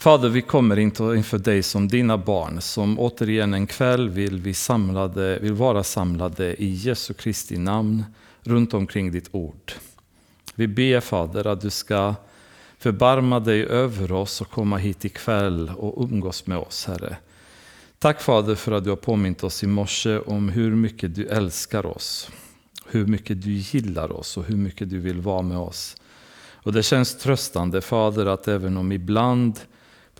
Fader, vi kommer inför dig som dina barn, som återigen en kväll vill, vi samlade, vill vara samlade i Jesu Kristi namn runt omkring ditt ord. Vi ber Fader att du ska förbarma dig över oss och komma hit ikväll och umgås med oss, Herre. Tack Fader för att du har påmint oss i morse om hur mycket du älskar oss, hur mycket du gillar oss och hur mycket du vill vara med oss. Och det känns tröstande Fader att även om ibland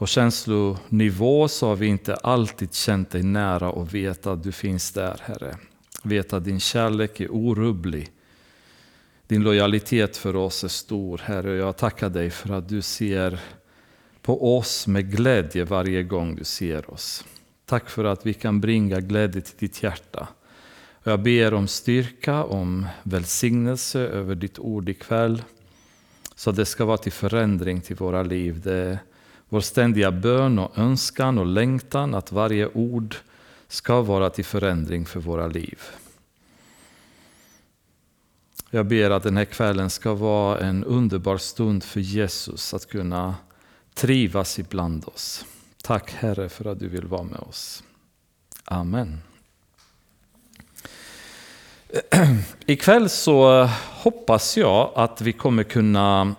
på känslonivå så har vi inte alltid känt dig nära och vet att du finns där Herre. Vet att din kärlek är orubblig. Din lojalitet för oss är stor Herre. Jag tackar dig för att du ser på oss med glädje varje gång du ser oss. Tack för att vi kan bringa glädje till ditt hjärta. Jag ber om styrka, om välsignelse över ditt ord ikväll. Så det ska vara till förändring till våra liv. Det är vår ständiga bön och önskan och längtan att varje ord ska vara till förändring för våra liv. Jag ber att den här kvällen ska vara en underbar stund för Jesus att kunna trivas ibland oss. Tack Herre för att du vill vara med oss. Amen. Ikväll så hoppas jag att vi kommer kunna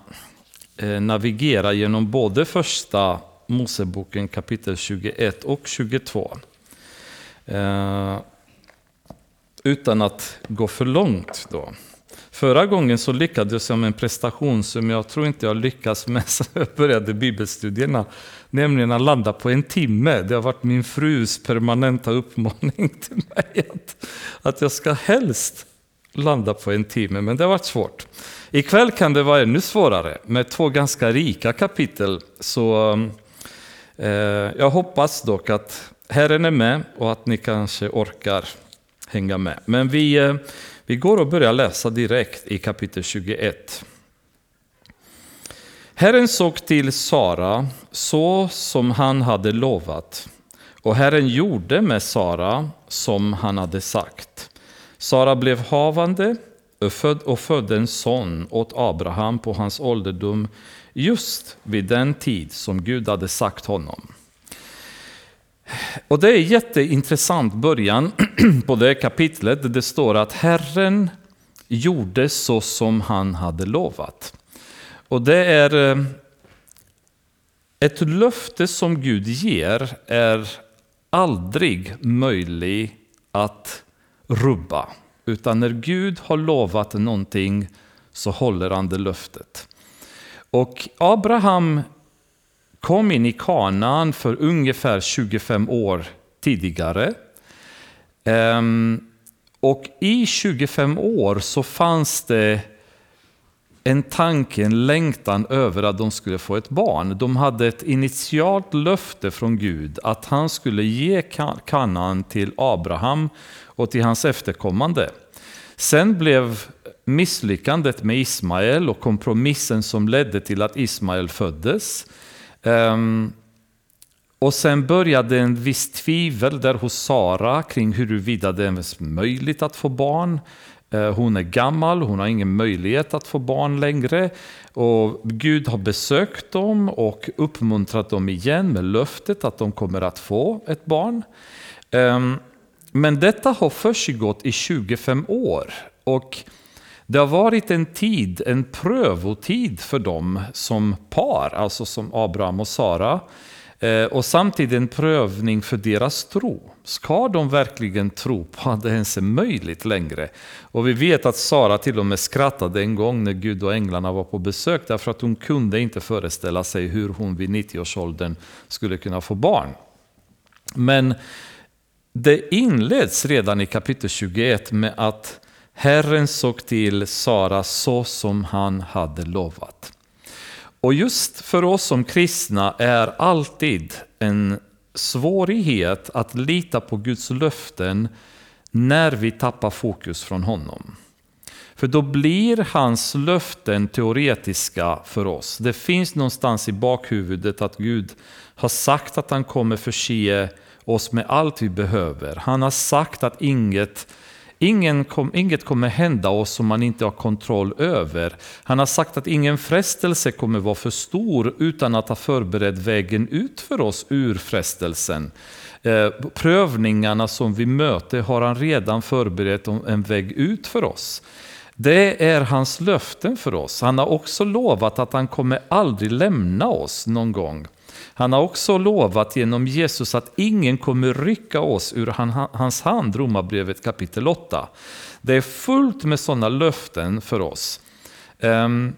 Eh, navigera genom både första Moseboken kapitel 21 och 22. Eh, utan att gå för långt då. Förra gången så lyckades jag med en prestation som jag tror inte jag lyckas med sen jag började bibelstudierna. Nämligen att landa på en timme. Det har varit min frus permanenta uppmaning till mig. Att, att jag ska helst landa på en timme, men det har varit svårt. Ikväll kan det vara ännu svårare med två ganska rika kapitel. Så eh, jag hoppas dock att Herren är med och att ni kanske orkar hänga med. Men vi, eh, vi går och börjar läsa direkt i kapitel 21. Herren såg till Sara så som han hade lovat, och Herren gjorde med Sara som han hade sagt. Sara blev havande och födde en son åt Abraham på hans ålderdom just vid den tid som Gud hade sagt honom. Och det är jätteintressant början på det kapitlet. Det står att Herren gjorde så som han hade lovat. Och det är eh, ett löfte som Gud ger är aldrig möjlig att rubba. Utan när Gud har lovat någonting så håller han det löftet. Och Abraham kom in i Kanaan för ungefär 25 år tidigare. Ehm, och i 25 år så fanns det en tanke, en längtan över att de skulle få ett barn. De hade ett initialt löfte från Gud att han skulle ge Kanaan till Abraham och till hans efterkommande. Sen blev misslyckandet med Ismael och kompromissen som ledde till att Ismael föddes. Ehm, och sen började en viss tvivel där hos Sara kring huruvida det är möjligt att få barn. Eh, hon är gammal, hon har ingen möjlighet att få barn längre. Och Gud har besökt dem och uppmuntrat dem igen med löftet att de kommer att få ett barn. Ehm, men detta har försiggått i 25 år. Och det har varit en tid, en prövotid för dem som par, alltså som Abraham och Sara. Eh, och samtidigt en prövning för deras tro. Ska de verkligen tro på att det ens är möjligt längre? Och vi vet att Sara till och med skrattade en gång när Gud och änglarna var på besök därför att hon kunde inte föreställa sig hur hon vid 90-årsåldern skulle kunna få barn. Men det inleds redan i kapitel 21 med att Herren såg till Sara så som han hade lovat. Och just för oss som kristna är alltid en svårighet att lita på Guds löften när vi tappar fokus från honom. För då blir hans löften teoretiska för oss. Det finns någonstans i bakhuvudet att Gud har sagt att han kommer förse oss med allt vi behöver. Han har sagt att inget Ingen kom, inget kommer hända oss som man inte har kontroll över. Han har sagt att ingen frestelse kommer vara för stor utan att ha förberett vägen ut för oss ur frestelsen. Eh, prövningarna som vi möter har han redan förberett en väg ut för oss. Det är hans löften för oss. Han har också lovat att han kommer aldrig lämna oss någon gång. Han har också lovat genom Jesus att ingen kommer rycka oss ur hans hand, Romarbrevet kapitel 8. Det är fullt med sådana löften för oss. Ehm,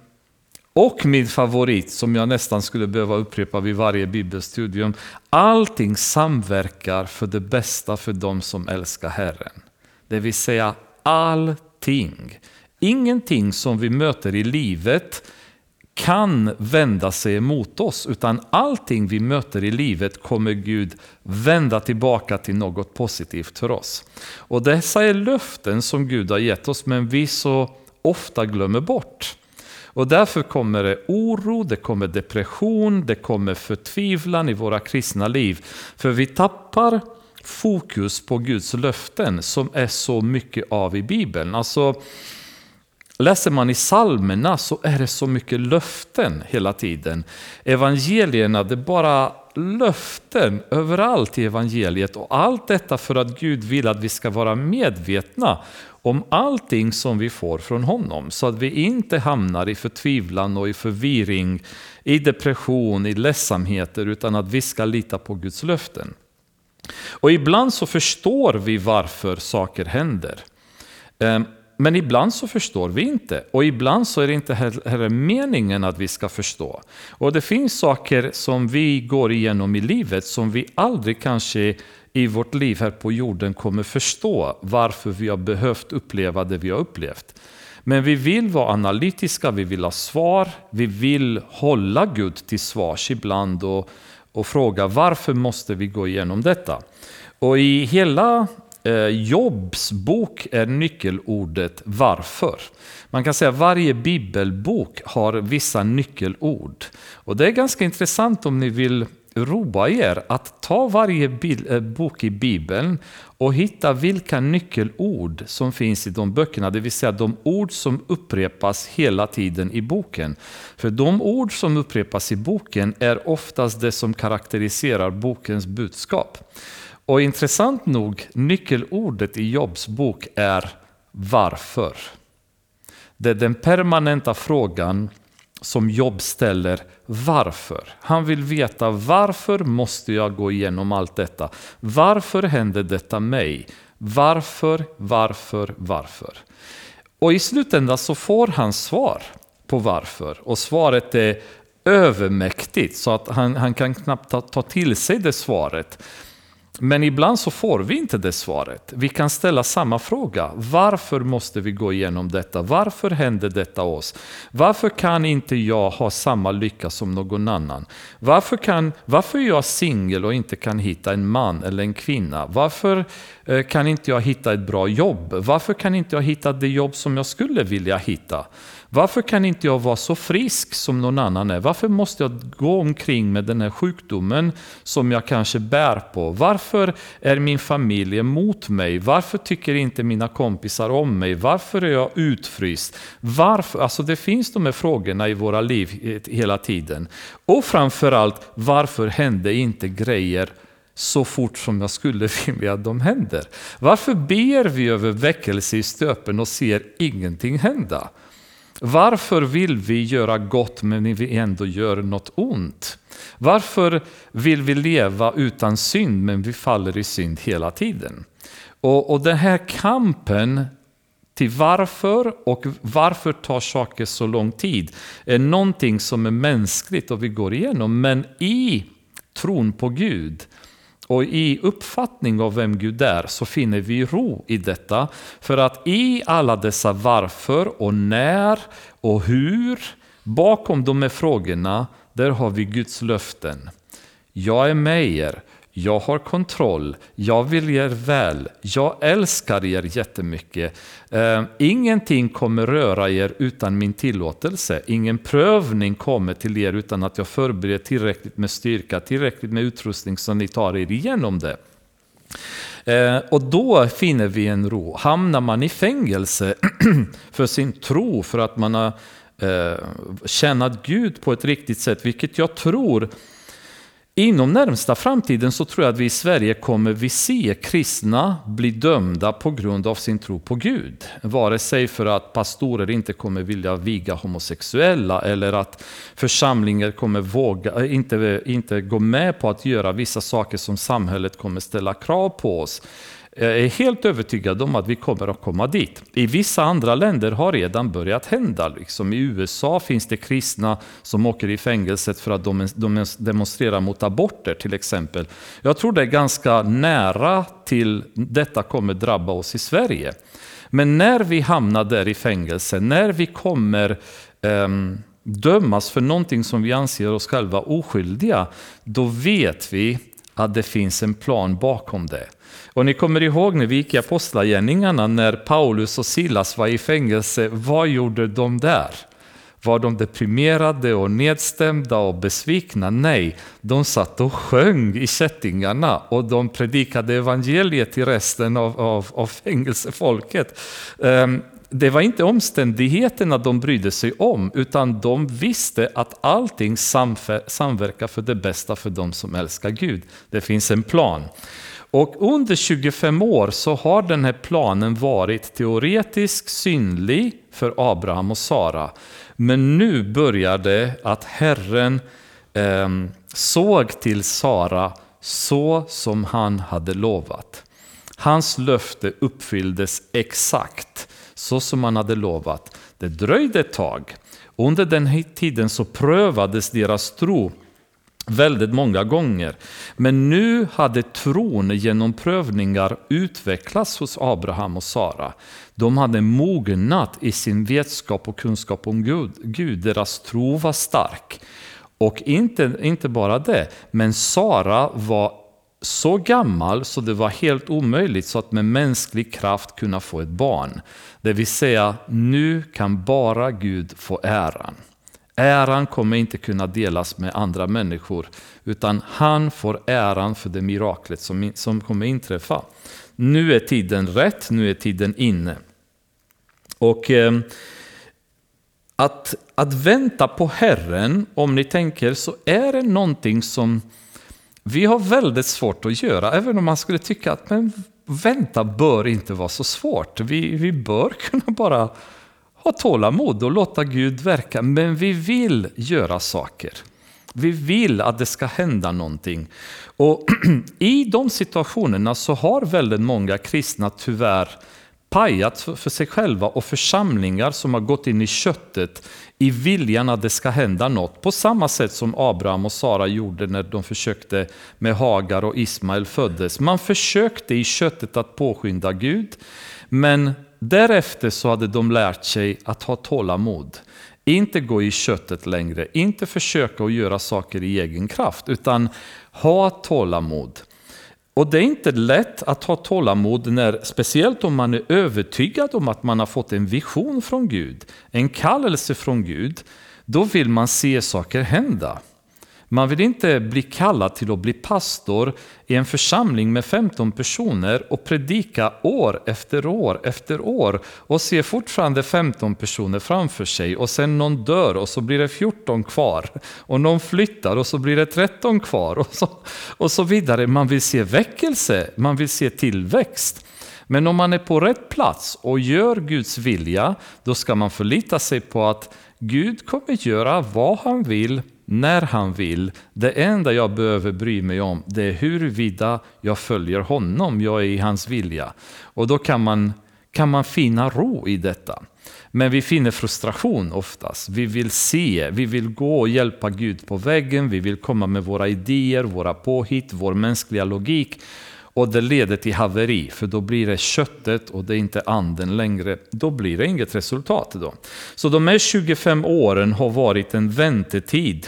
och min favorit, som jag nästan skulle behöva upprepa vid varje bibelstudium. Allting samverkar för det bästa för dem som älskar Herren. Det vill säga allting. Ingenting som vi möter i livet kan vända sig emot oss, utan allting vi möter i livet kommer Gud vända tillbaka till något positivt för oss. Och dessa är löften som Gud har gett oss, men vi så ofta glömmer bort. Och därför kommer det oro, det kommer depression, det kommer förtvivlan i våra kristna liv. För vi tappar fokus på Guds löften som är så mycket av i Bibeln. Alltså, Läser man i psalmerna så är det så mycket löften hela tiden. Evangelierna, det är bara löften överallt i evangeliet och allt detta för att Gud vill att vi ska vara medvetna om allting som vi får från honom så att vi inte hamnar i förtvivlan och i förvirring, i depression, i ledsamheter utan att vi ska lita på Guds löften. Och ibland så förstår vi varför saker händer. Ehm, men ibland så förstår vi inte och ibland så är det inte heller meningen att vi ska förstå. Och det finns saker som vi går igenom i livet som vi aldrig kanske i vårt liv här på jorden kommer förstå varför vi har behövt uppleva det vi har upplevt. Men vi vill vara analytiska, vi vill ha svar, vi vill hålla Gud till svars ibland och, och fråga varför måste vi gå igenom detta? Och i hela Eh, Jobs bok är nyckelordet varför. Man kan säga att varje bibelbok har vissa nyckelord. Och det är ganska intressant om ni vill roa er att ta varje eh, bok i Bibeln och hitta vilka nyckelord som finns i de böckerna, det vill säga de ord som upprepas hela tiden i boken. För de ord som upprepas i boken är oftast det som karaktäriserar bokens budskap. Och intressant nog, nyckelordet i Jobs bok är varför. Det är den permanenta frågan som Jobb ställer, varför? Han vill veta varför måste jag gå igenom allt detta? Varför händer detta mig? Varför, varför, varför? Och i slutändan så får han svar på varför. Och svaret är övermäktigt så att han, han kan knappt ta, ta till sig det svaret. Men ibland så får vi inte det svaret. Vi kan ställa samma fråga. Varför måste vi gå igenom detta? Varför händer detta oss? Varför kan inte jag ha samma lycka som någon annan? Varför, kan, varför är jag singel och inte kan hitta en man eller en kvinna? Varför eh, kan inte jag hitta ett bra jobb? Varför kan inte jag hitta det jobb som jag skulle vilja hitta? Varför kan inte jag vara så frisk som någon annan är? Varför måste jag gå omkring med den här sjukdomen som jag kanske bär på? Varför är min familj emot mig? Varför tycker inte mina kompisar om mig? Varför är jag utfryst? Varför? Alltså det finns de här frågorna i våra liv hela tiden. Och framförallt, varför hände inte grejer så fort som jag skulle vilja att de händer? Varför ber vi över väckelse i stöpen och ser ingenting hända? Varför vill vi göra gott men vi ändå gör något ont? Varför vill vi leva utan synd men vi faller i synd hela tiden? Och, och den här kampen till varför och varför tar saker så lång tid är någonting som är mänskligt och vi går igenom. Men i tron på Gud och i uppfattning av vem Gud är så finner vi ro i detta. För att i alla dessa varför och när och hur, bakom de här frågorna, där har vi Guds löften. Jag är med er, jag har kontroll, jag vill er väl, jag älskar er jättemycket. Eh, ingenting kommer röra er utan min tillåtelse. Ingen prövning kommer till er utan att jag förbereder tillräckligt med styrka, tillräckligt med utrustning så ni tar er igenom det. Eh, och då finner vi en ro. Hamnar man i fängelse för sin tro, för att man har eh, tjänat Gud på ett riktigt sätt, vilket jag tror Inom närmsta framtiden så tror jag att vi i Sverige kommer vi se kristna bli dömda på grund av sin tro på Gud. Vare sig för att pastorer inte kommer vilja viga homosexuella eller att församlingar kommer våga, inte, inte gå med på att göra vissa saker som samhället kommer ställa krav på oss. Jag är helt övertygad om att vi kommer att komma dit. I vissa andra länder har redan börjat hända. Liksom I USA finns det kristna som åker i fängelset för att de demonstrerar mot aborter till exempel. Jag tror det är ganska nära till detta kommer drabba oss i Sverige. Men när vi hamnar där i fängelse, när vi kommer um, dömas för någonting som vi anser oss själva oskyldiga, då vet vi att det finns en plan bakom det. Och ni kommer ihåg när vi gick i Apostlagärningarna när Paulus och Silas var i fängelse, vad gjorde de där? Var de deprimerade och nedstämda och besvikna? Nej, de satt och sjöng i kättingarna och de predikade evangeliet till resten av, av, av fängelsefolket. Um, det var inte omständigheterna de brydde sig om, utan de visste att allting samverkar för det bästa för de som älskar Gud. Det finns en plan. Och under 25 år så har den här planen varit teoretisk, synlig för Abraham och Sara. Men nu börjar det att Herren eh, såg till Sara så som han hade lovat. Hans löfte uppfylldes exakt så som han hade lovat. Det dröjde ett tag. Under den här tiden så prövades deras tro väldigt många gånger. Men nu hade tron genom prövningar utvecklats hos Abraham och Sara. De hade mognat i sin vetskap och kunskap om Gud. Gud. Deras tro var stark. Och inte, inte bara det, men Sara var så gammal så det var helt omöjligt så att med mänsklig kraft kunna få ett barn. Det vill säga, nu kan bara Gud få äran. Äran kommer inte kunna delas med andra människor, utan han får äran för det miraklet som, som kommer inträffa. Nu är tiden rätt, nu är tiden inne. Och eh, att, att vänta på Herren, om ni tänker, så är det någonting som vi har väldigt svårt att göra, även om man skulle tycka att men vänta bör inte vara så svårt. Vi, vi bör kunna bara ha tålamod och låta Gud verka. Men vi vill göra saker. Vi vill att det ska hända någonting. Och I de situationerna så har väldigt många kristna tyvärr pajat för sig själva och församlingar som har gått in i köttet i viljan att det ska hända något. På samma sätt som Abraham och Sara gjorde när de försökte med Hagar och Ismael föddes. Man försökte i köttet att påskynda Gud, men Därefter så hade de lärt sig att ha tålamod. Inte gå i köttet längre, inte försöka att göra saker i egen kraft, utan ha tålamod. Och det är inte lätt att ha tålamod, när, speciellt om man är övertygad om att man har fått en vision från Gud, en kallelse från Gud. Då vill man se saker hända. Man vill inte bli kallad till att bli pastor i en församling med 15 personer och predika år efter år efter år och se fortfarande 15 personer framför sig och sen någon dör och så blir det 14 kvar och någon flyttar och så blir det 13 kvar och så, och så vidare. Man vill se väckelse, man vill se tillväxt. Men om man är på rätt plats och gör Guds vilja, då ska man förlita sig på att Gud kommer göra vad han vill när han vill. Det enda jag behöver bry mig om det är huruvida jag följer honom, jag är i hans vilja. Och då kan man, kan man finna ro i detta. Men vi finner frustration oftast. Vi vill se, vi vill gå och hjälpa Gud på vägen, vi vill komma med våra idéer, våra påhitt, vår mänskliga logik. Och det leder till haveri, för då blir det köttet och det är inte anden längre. Då blir det inget resultat. Då. Så de här 25 åren har varit en väntetid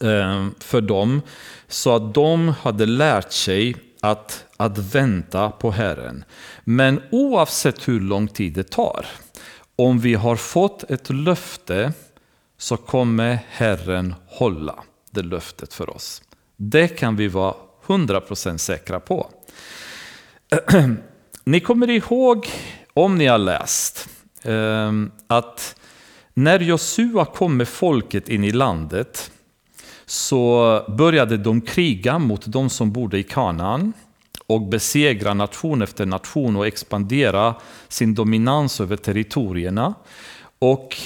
eh, för dem, så att de hade lärt sig att, att vänta på Herren. Men oavsett hur lång tid det tar, om vi har fått ett löfte så kommer Herren hålla det löftet för oss. Det kan vi vara 100% säkra på. ni kommer ihåg, om ni har läst, ehm, att när Josua kom med folket in i landet så började de kriga mot de som bodde i Kanaan och besegra nation efter nation och expandera sin dominans över territorierna. Och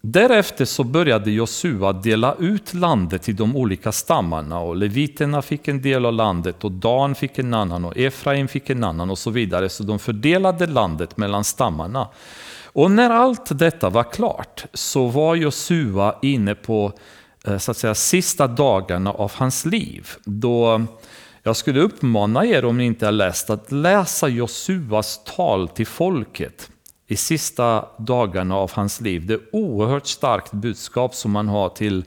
därefter så började Josua dela ut landet till de olika stammarna och leviterna fick en del av landet och Dan fick en annan och Efraim fick en annan och så vidare. Så de fördelade landet mellan stammarna. Och när allt detta var klart så var Josua inne på eh, så att säga, sista dagarna av hans liv. Då jag skulle uppmana er, om ni inte har läst, att läsa Josuas tal till folket i sista dagarna av hans liv. Det är oerhört starkt budskap som han har till,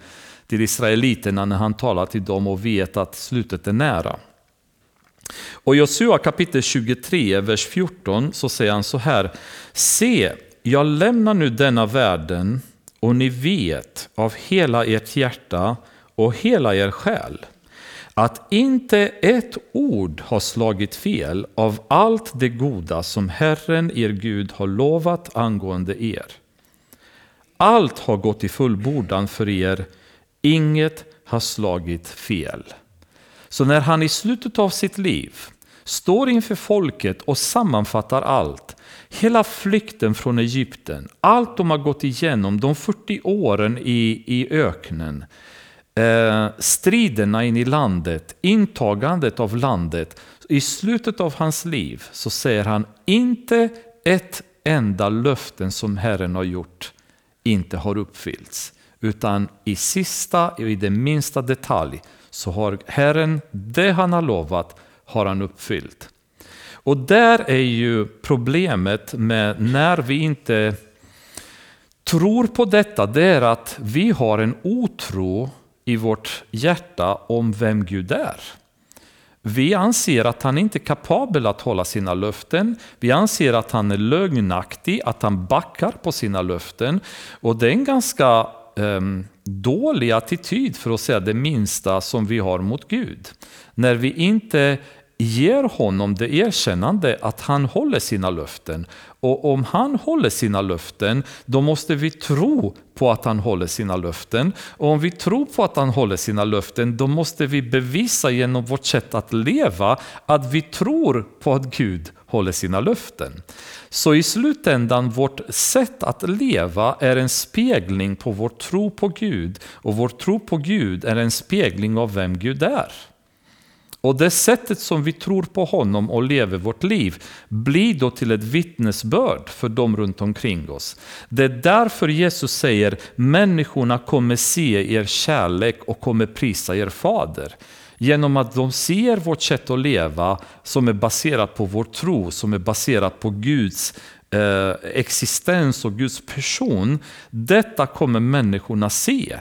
till israeliterna när han talar till dem och vet att slutet är nära. Och Josua kapitel 23, vers 14, så säger han så här. Se, jag lämnar nu denna världen och ni vet av hela ert hjärta och hela er själ att inte ett ord har slagit fel av allt det goda som Herren, er Gud, har lovat angående er. Allt har gått i fullbordan för er, inget har slagit fel. Så när han i slutet av sitt liv står inför folket och sammanfattar allt, hela flykten från Egypten, allt de har gått igenom, de 40 åren i, i öknen, eh, striderna in i landet, intagandet av landet. I slutet av hans liv så säger han inte ett enda löften som Herren har gjort inte har uppfyllts. Utan i sista, i den minsta detalj, så har Herren det han har lovat, har han uppfyllt. Och där är ju problemet med när vi inte tror på detta, det är att vi har en otro i vårt hjärta om vem Gud är. Vi anser att han inte är kapabel att hålla sina löften. Vi anser att han är lögnaktig, att han backar på sina löften. Och det är en ganska um, dålig attityd för att säga det minsta som vi har mot Gud. När vi inte ger honom det erkännande att han håller sina löften. Och om han håller sina löften, då måste vi tro på att han håller sina löften. Och om vi tror på att han håller sina löften, då måste vi bevisa genom vårt sätt att leva att vi tror på att Gud håller sina löften. Så i slutändan, vårt sätt att leva är en spegling på vår tro på Gud. Och vår tro på Gud är en spegling av vem Gud är. Och det sättet som vi tror på honom och lever vårt liv blir då till ett vittnesbörd för dem runt omkring oss. Det är därför Jesus säger människorna kommer se er kärlek och kommer prisa er fader. Genom att de ser vårt sätt att leva som är baserat på vår tro, som är baserat på Guds eh, existens och Guds person. Detta kommer människorna se.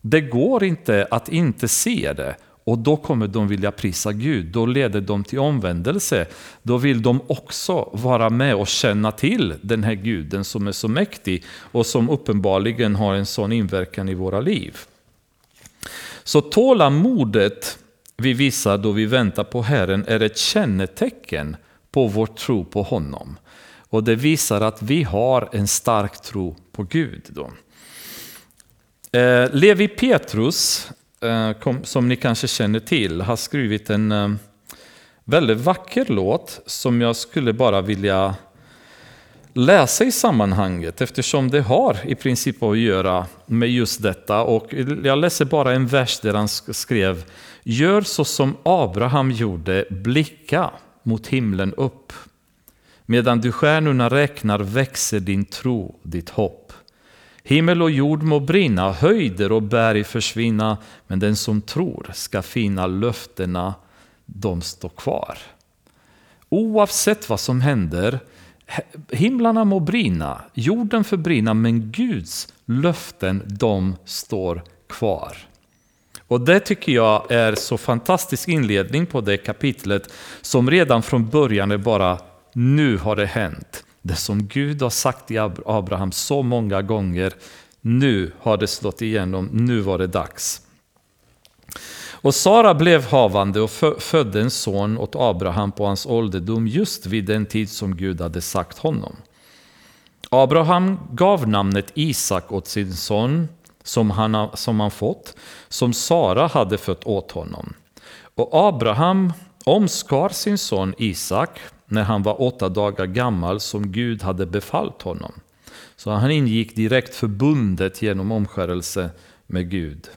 Det går inte att inte se det. Och då kommer de vilja prisa Gud, då leder de till omvändelse. Då vill de också vara med och känna till den här guden som är så mäktig och som uppenbarligen har en sån inverkan i våra liv. Så tålamodet vi visar då vi väntar på Herren är ett kännetecken på vår tro på honom. Och det visar att vi har en stark tro på Gud. Då. Eh, Levi Petrus Eh, som ni kanske känner till, har skrivit en eh, väldigt vacker låt som jag skulle bara vilja läsa i sammanhanget eftersom det har i princip att göra med just detta. Och jag läser bara en vers där han skrev Gör så som Abraham gjorde, blicka mot himlen upp. Medan du stjärnorna räknar växer din tro, ditt hopp. Himmel och jord må brinna, höjder och berg försvinna, men den som tror ska finna löftena, de står kvar. Oavsett vad som händer, himlarna må brinna, jorden förbrinna, men Guds löften, de står kvar. Och det tycker jag är så fantastisk inledning på det kapitlet som redan från början är bara nu har det hänt. Det som Gud har sagt till Abraham så många gånger, nu har det slått igenom, nu var det dags. Och Sara blev havande och födde en son åt Abraham på hans ålderdom just vid den tid som Gud hade sagt honom. Abraham gav namnet Isak åt sin son som han, som han fått, som Sara hade fött åt honom. Och Abraham omskar sin son Isak när han var åtta dagar gammal som Gud hade befallt honom. Så han ingick direkt förbundet genom omskärelse med Gud.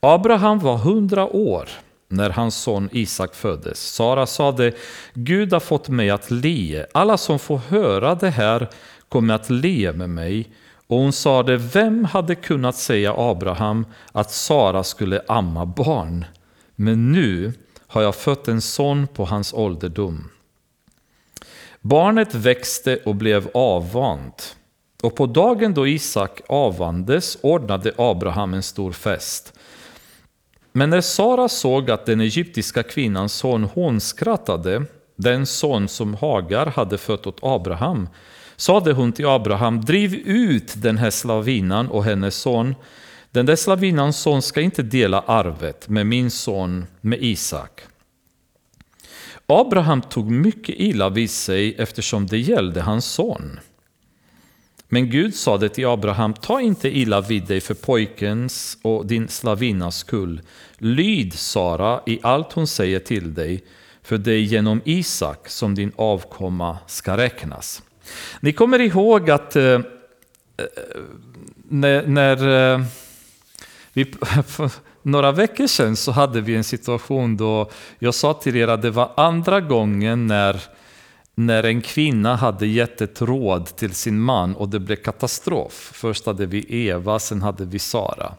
Abraham var hundra år när hans son Isak föddes. Sara sade, Gud har fått mig att le. Alla som får höra det här kommer att le med mig. Och hon sade, vem hade kunnat säga Abraham att Sara skulle amma barn? Men nu har jag fött en son på hans ålderdom. Barnet växte och blev avvant. Och på dagen då Isak avvandes ordnade Abraham en stor fest. Men när Sara såg att den egyptiska kvinnans son hånskrattade, den son som Hagar hade fött åt Abraham, sade hon till Abraham, driv ut den här slavinan och hennes son. Den där slavinans son ska inte dela arvet med min son, med Isak. Abraham tog mycket illa vid sig eftersom det gällde hans son. Men Gud sade till Abraham, ta inte illa vid dig för pojkens och din slavinnas skull. Lyd Sara i allt hon säger till dig, för det är genom Isak som din avkomma ska räknas. Ni kommer ihåg att eh, eh när, när eh, vi, några veckor sedan så hade vi en situation då jag sa till er att det var andra gången när när en kvinna hade gett ett råd till sin man och det blev katastrof. Först hade vi Eva, sen hade vi Sara.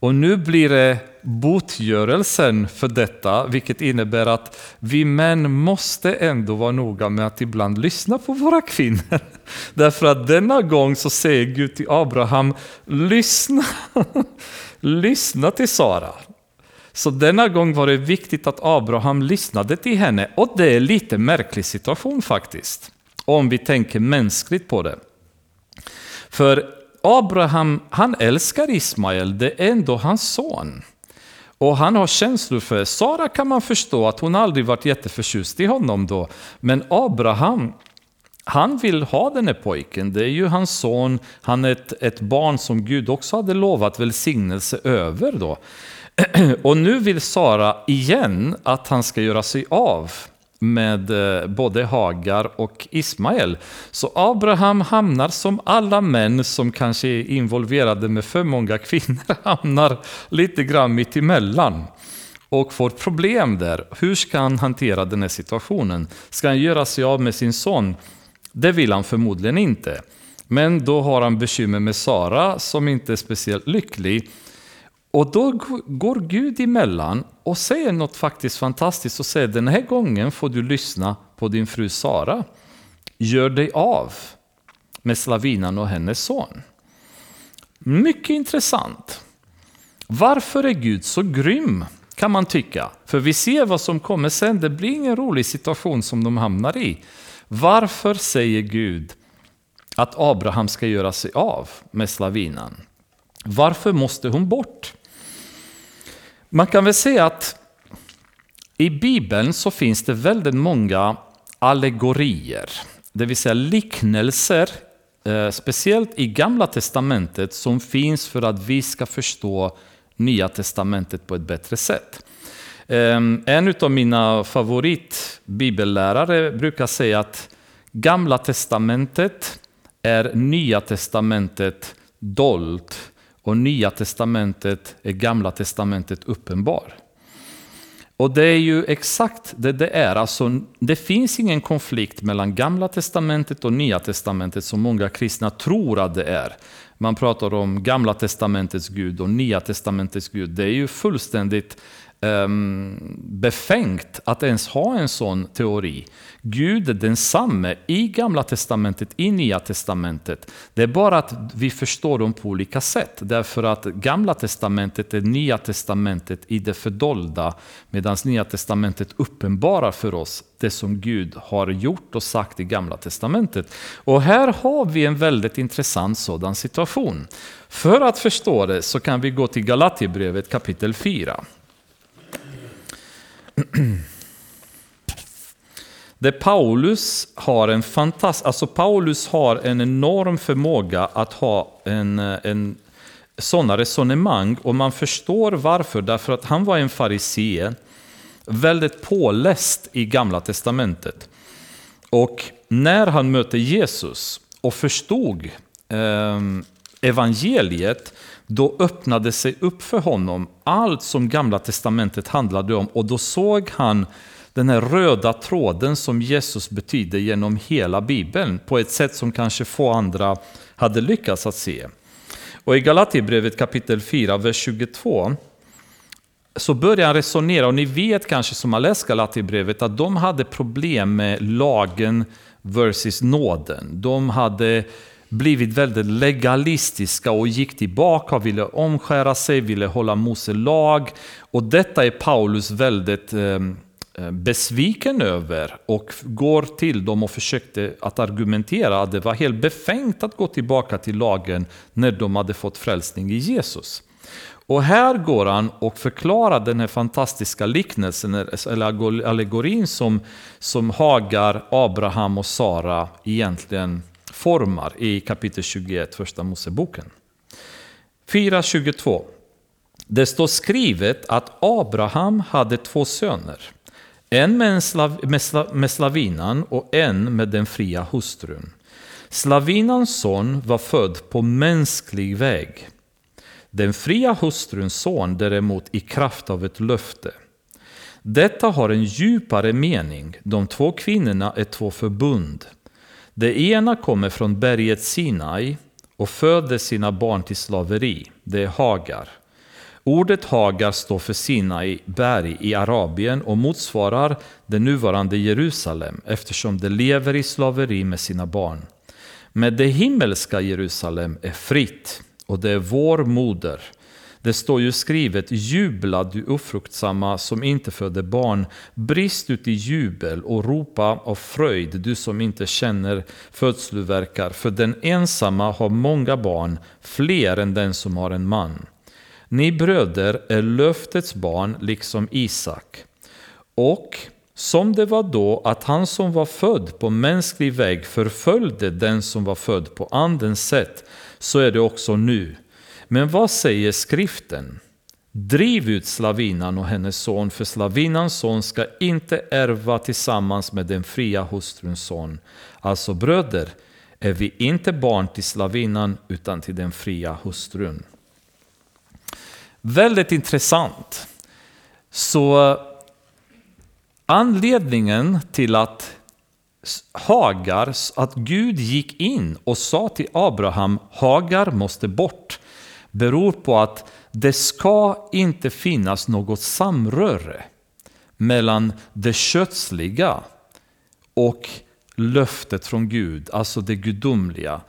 Och nu blir det botgörelsen för detta, vilket innebär att vi män måste ändå vara noga med att ibland lyssna på våra kvinnor. Därför att denna gång så säger Gud till Abraham, lyssna, lyssna till Sara. Så denna gång var det viktigt att Abraham lyssnade till henne och det är en lite märklig situation faktiskt. Om vi tänker mänskligt på det. För Abraham, han älskar Ismael, det är ändå hans son. Och han har känslor för Sara kan man förstå att hon aldrig varit jätteförtjust i honom då. Men Abraham, han vill ha den här pojken, det är ju hans son, han är ett, ett barn som Gud också hade lovat välsignelse över då. Och nu vill Sara igen att han ska göra sig av med eh, både Hagar och Ismael. Så Abraham hamnar som alla män som kanske är involverade med för många kvinnor, hamnar lite grann mitt emellan och får problem där. Hur ska han hantera den här situationen? Ska han göra sig av med sin son? Det vill han förmodligen inte. Men då har han bekymmer med Sara som inte är speciellt lycklig. Och då går Gud emellan och säger något faktiskt fantastiskt och säger den här gången får du lyssna på din fru Sara. Gör dig av med slavinan och hennes son. Mycket intressant. Varför är Gud så grym? Kan man tycka. För vi ser vad som kommer sen, det blir ingen rolig situation som de hamnar i. Varför säger Gud att Abraham ska göra sig av med slavinan? Varför måste hon bort? Man kan väl säga att i Bibeln så finns det väldigt många allegorier, det vill säga liknelser, eh, speciellt i Gamla Testamentet, som finns för att vi ska förstå Nya Testamentet på ett bättre sätt. Ehm, en av mina favoritbibellärare brukar säga att Gamla Testamentet är Nya Testamentet dolt och Nya Testamentet är Gamla Testamentet uppenbar. Och det är ju exakt det det är. Alltså, det finns ingen konflikt mellan Gamla Testamentet och Nya Testamentet som många kristna tror att det är. Man pratar om Gamla Testamentets Gud och Nya Testamentets Gud. Det är ju fullständigt um, befängt att ens ha en sån teori. Gud är densamme i Gamla Testamentet, i Nya Testamentet. Det är bara att vi förstår dem på olika sätt. Därför att Gamla Testamentet är Nya Testamentet i det fördolda, medan Nya Testamentet uppenbarar för oss det som Gud har gjort och sagt i Gamla Testamentet. Och här har vi en väldigt intressant sådan situation. För att förstå det så kan vi gå till Galaterbrevet kapitel 4. Det Paulus har en fantastisk, alltså Paulus har en enorm förmåga att ha en, eh, en sådana resonemang och man förstår varför. Därför att han var en farisee, väldigt påläst i Gamla Testamentet. Och när han mötte Jesus och förstod eh, evangeliet, då öppnade sig upp för honom allt som Gamla Testamentet handlade om och då såg han den här röda tråden som Jesus betyder genom hela Bibeln på ett sätt som kanske få andra hade lyckats att se. Och i Galaterbrevet kapitel 4, vers 22 så börjar han resonera, och ni vet kanske som har läst Galaterbrevet att de hade problem med lagen versus nåden. De hade blivit väldigt legalistiska och gick tillbaka och ville omskära sig, ville hålla Mose lag. Och detta är Paulus väldigt eh, eh, besviken över och går till dem och försökte att argumentera att det var helt befängt att gå tillbaka till lagen när de hade fått frälsning i Jesus. Och här går han och förklarar den här fantastiska liknelsen, eller allegorin som, som Hagar, Abraham och Sara egentligen formar i kapitel 21, första Moseboken. 4.22. Det står skrivet att Abraham hade två söner. En med, slav, med, slav, med slavinan och en med den fria hustrun. Slavinans son var född på mänsklig väg. Den fria hustruns son däremot i kraft av ett löfte. Detta har en djupare mening. De två kvinnorna är två förbund. Det ena kommer från berget Sinai och föder sina barn till slaveri. Det är Hagar. Ordet Hagar står för Sinai berg i Arabien och motsvarar det nuvarande Jerusalem eftersom det lever i slaveri med sina barn. Men det himmelska Jerusalem är fritt och det är vår moder. Det står ju skrivet, jubla du ofruktsamma som inte föder barn, brist ut i jubel och ropa av fröjd du som inte känner födslovärkar, för den ensamma har många barn, fler än den som har en man. Ni bröder är löftets barn liksom Isak. Och som det var då att han som var född på mänsklig väg förföljde den som var född på andens sätt, så är det också nu. Men vad säger skriften? Driv ut slavinan och hennes son, för slavinans son ska inte ärva tillsammans med den fria hustruns son. Alltså bröder, är vi inte barn till slavinan utan till den fria hustrun. Väldigt intressant. Så anledningen till att Hagar, att Gud gick in och sa till Abraham, Hagar måste bort, beror på att det ska inte finnas något samröre mellan det kötsliga och löftet från Gud, alltså det gudomliga.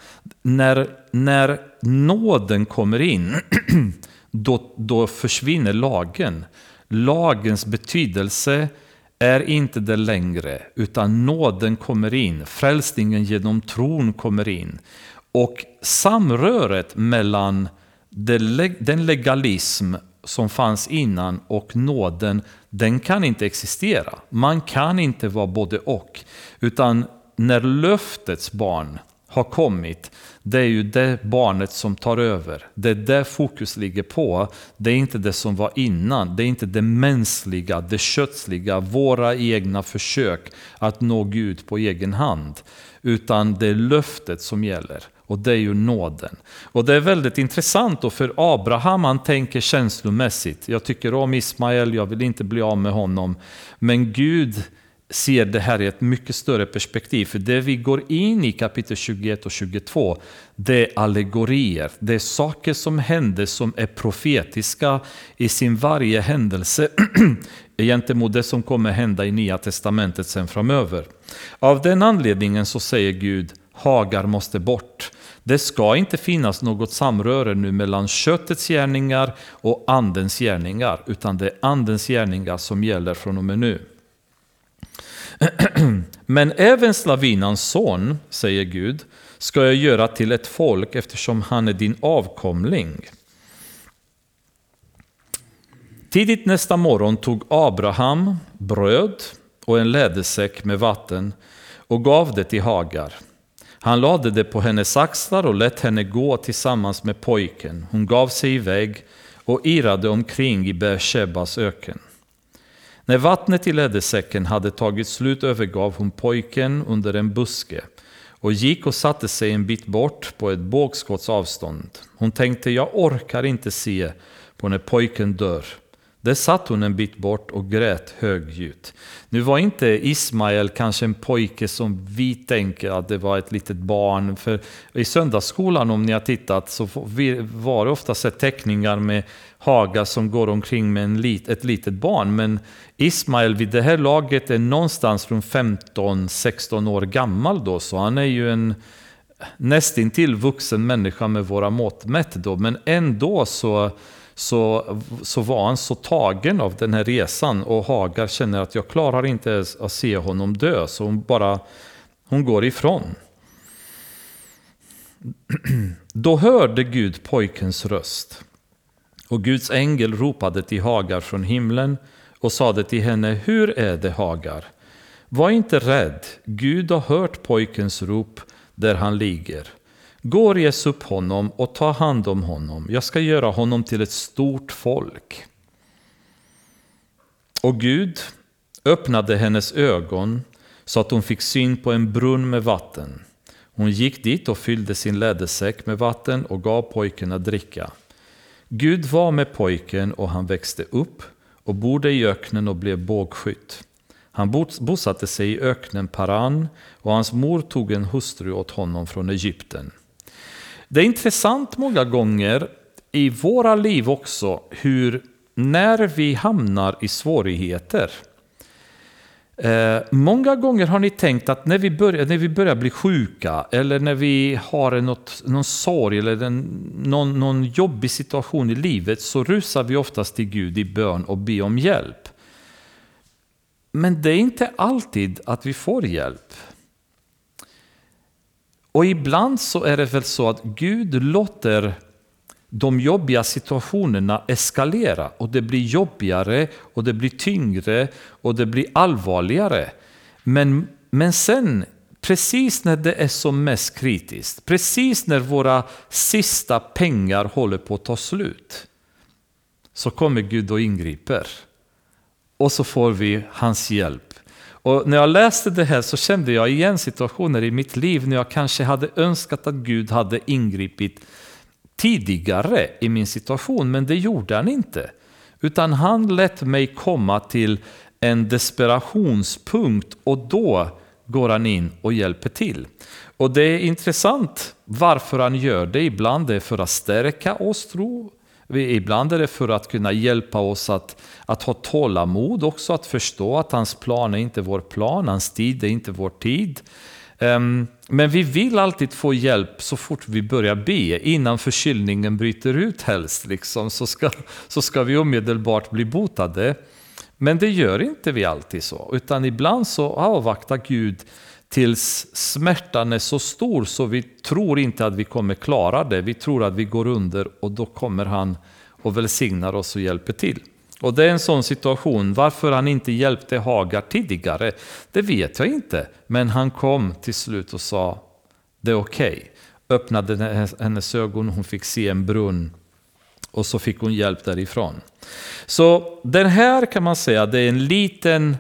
När, när nåden kommer in då, då försvinner lagen. Lagens betydelse är inte det längre, utan nåden kommer in, frälsningen genom tron kommer in. Och samröret mellan den legalism som fanns innan och nåden, den kan inte existera. Man kan inte vara både och. Utan när löftets barn har kommit, det är ju det barnet som tar över. Det är det fokus ligger på. Det är inte det som var innan. Det är inte det mänskliga, det kötsliga, våra egna försök att nå Gud på egen hand. Utan det är löftet som gäller. Och det är ju nåden. Och det är väldigt intressant då för Abraham, han tänker känslomässigt. Jag tycker om Ismael, jag vill inte bli av med honom. Men Gud ser det här i ett mycket större perspektiv. För det vi går in i kapitel 21 och 22, det är allegorier. Det är saker som händer som är profetiska i sin varje händelse gentemot det som kommer hända i Nya Testamentet sen framöver. Av den anledningen så säger Gud, Hagar måste bort. Det ska inte finnas något samröre nu mellan köttets gärningar och andens gärningar, utan det är andens gärningar som gäller från och med nu. Men även slavinans son, säger Gud, ska jag göra till ett folk eftersom han är din avkomling. Tidigt nästa morgon tog Abraham bröd och en lädersäck med vatten och gav det till Hagar. Han lade det på hennes axlar och lät henne gå tillsammans med pojken. Hon gav sig iväg och irrade omkring i Beershebas öken. När vattnet i lädersäcken hade tagit slut övergav hon pojken under en buske och gick och satte sig en bit bort på ett bågskotts avstånd. Hon tänkte, jag orkar inte se på när pojken dör. Där satt hon en bit bort och grät högljutt. Nu var inte Ismael kanske en pojke som vi tänker att det var ett litet barn. För I söndagsskolan, om ni har tittat, så var det ofta sett teckningar med Haga som går omkring med en lit, ett litet barn. Men Ismael vid det här laget är någonstans från 15-16 år gammal då, så han är ju en nästintill vuxen människa med våra mått mätt då. Men ändå så så, så var han så tagen av den här resan och Hagar känner att jag klarar inte ens att se honom dö, så hon bara hon går ifrån. Då hörde Gud pojkens röst och Guds ängel ropade till Hagar från himlen och sade till henne, hur är det Hagar? Var inte rädd, Gud har hört pojkens rop där han ligger. Gå och res upp honom och ta hand om honom. Jag ska göra honom till ett stort folk. Och Gud öppnade hennes ögon så att hon fick syn på en brunn med vatten. Hon gick dit och fyllde sin lädersäck med vatten och gav pojken att dricka. Gud var med pojken och han växte upp och bodde i öknen och blev bågskytt. Han bosatte sig i öknen Paran och hans mor tog en hustru åt honom från Egypten. Det är intressant många gånger i våra liv också hur när vi hamnar i svårigheter Eh, många gånger har ni tänkt att när vi börjar, när vi börjar bli sjuka eller när vi har något, någon sorg eller en, någon, någon jobbig situation i livet så rusar vi oftast till Gud i bön och ber om hjälp. Men det är inte alltid att vi får hjälp. Och ibland så är det väl så att Gud låter de jobbiga situationerna eskalera och det blir jobbigare och det blir tyngre och det blir allvarligare. Men, men sen, precis när det är som mest kritiskt, precis när våra sista pengar håller på att ta slut, så kommer Gud och ingriper. Och så får vi hans hjälp. Och när jag läste det här så kände jag igen situationer i mitt liv när jag kanske hade önskat att Gud hade ingripit tidigare i min situation, men det gjorde han inte. Utan han lät mig komma till en desperationspunkt och då går han in och hjälper till. Och det är intressant varför han gör det. Ibland är det för att stärka oss tro. Ibland är det för att kunna hjälpa oss att, att ha tålamod också, att förstå att hans plan är inte vår plan, hans tid är inte vår tid. Ehm, men vi vill alltid få hjälp så fort vi börjar be, innan förkylningen bryter ut helst, liksom, så, ska, så ska vi omedelbart bli botade. Men det gör inte vi alltid så, utan ibland så avvaktar Gud tills smärtan är så stor så vi tror inte att vi kommer klara det. Vi tror att vi går under och då kommer han och välsignar oss och hjälper till. Och det är en sån situation, varför han inte hjälpte Hagar tidigare, det vet jag inte. Men han kom till slut och sa, det är okej. Okay. Öppnade hennes ögon, hon fick se en brunn och så fick hon hjälp därifrån. Så den här kan man säga, det är en liten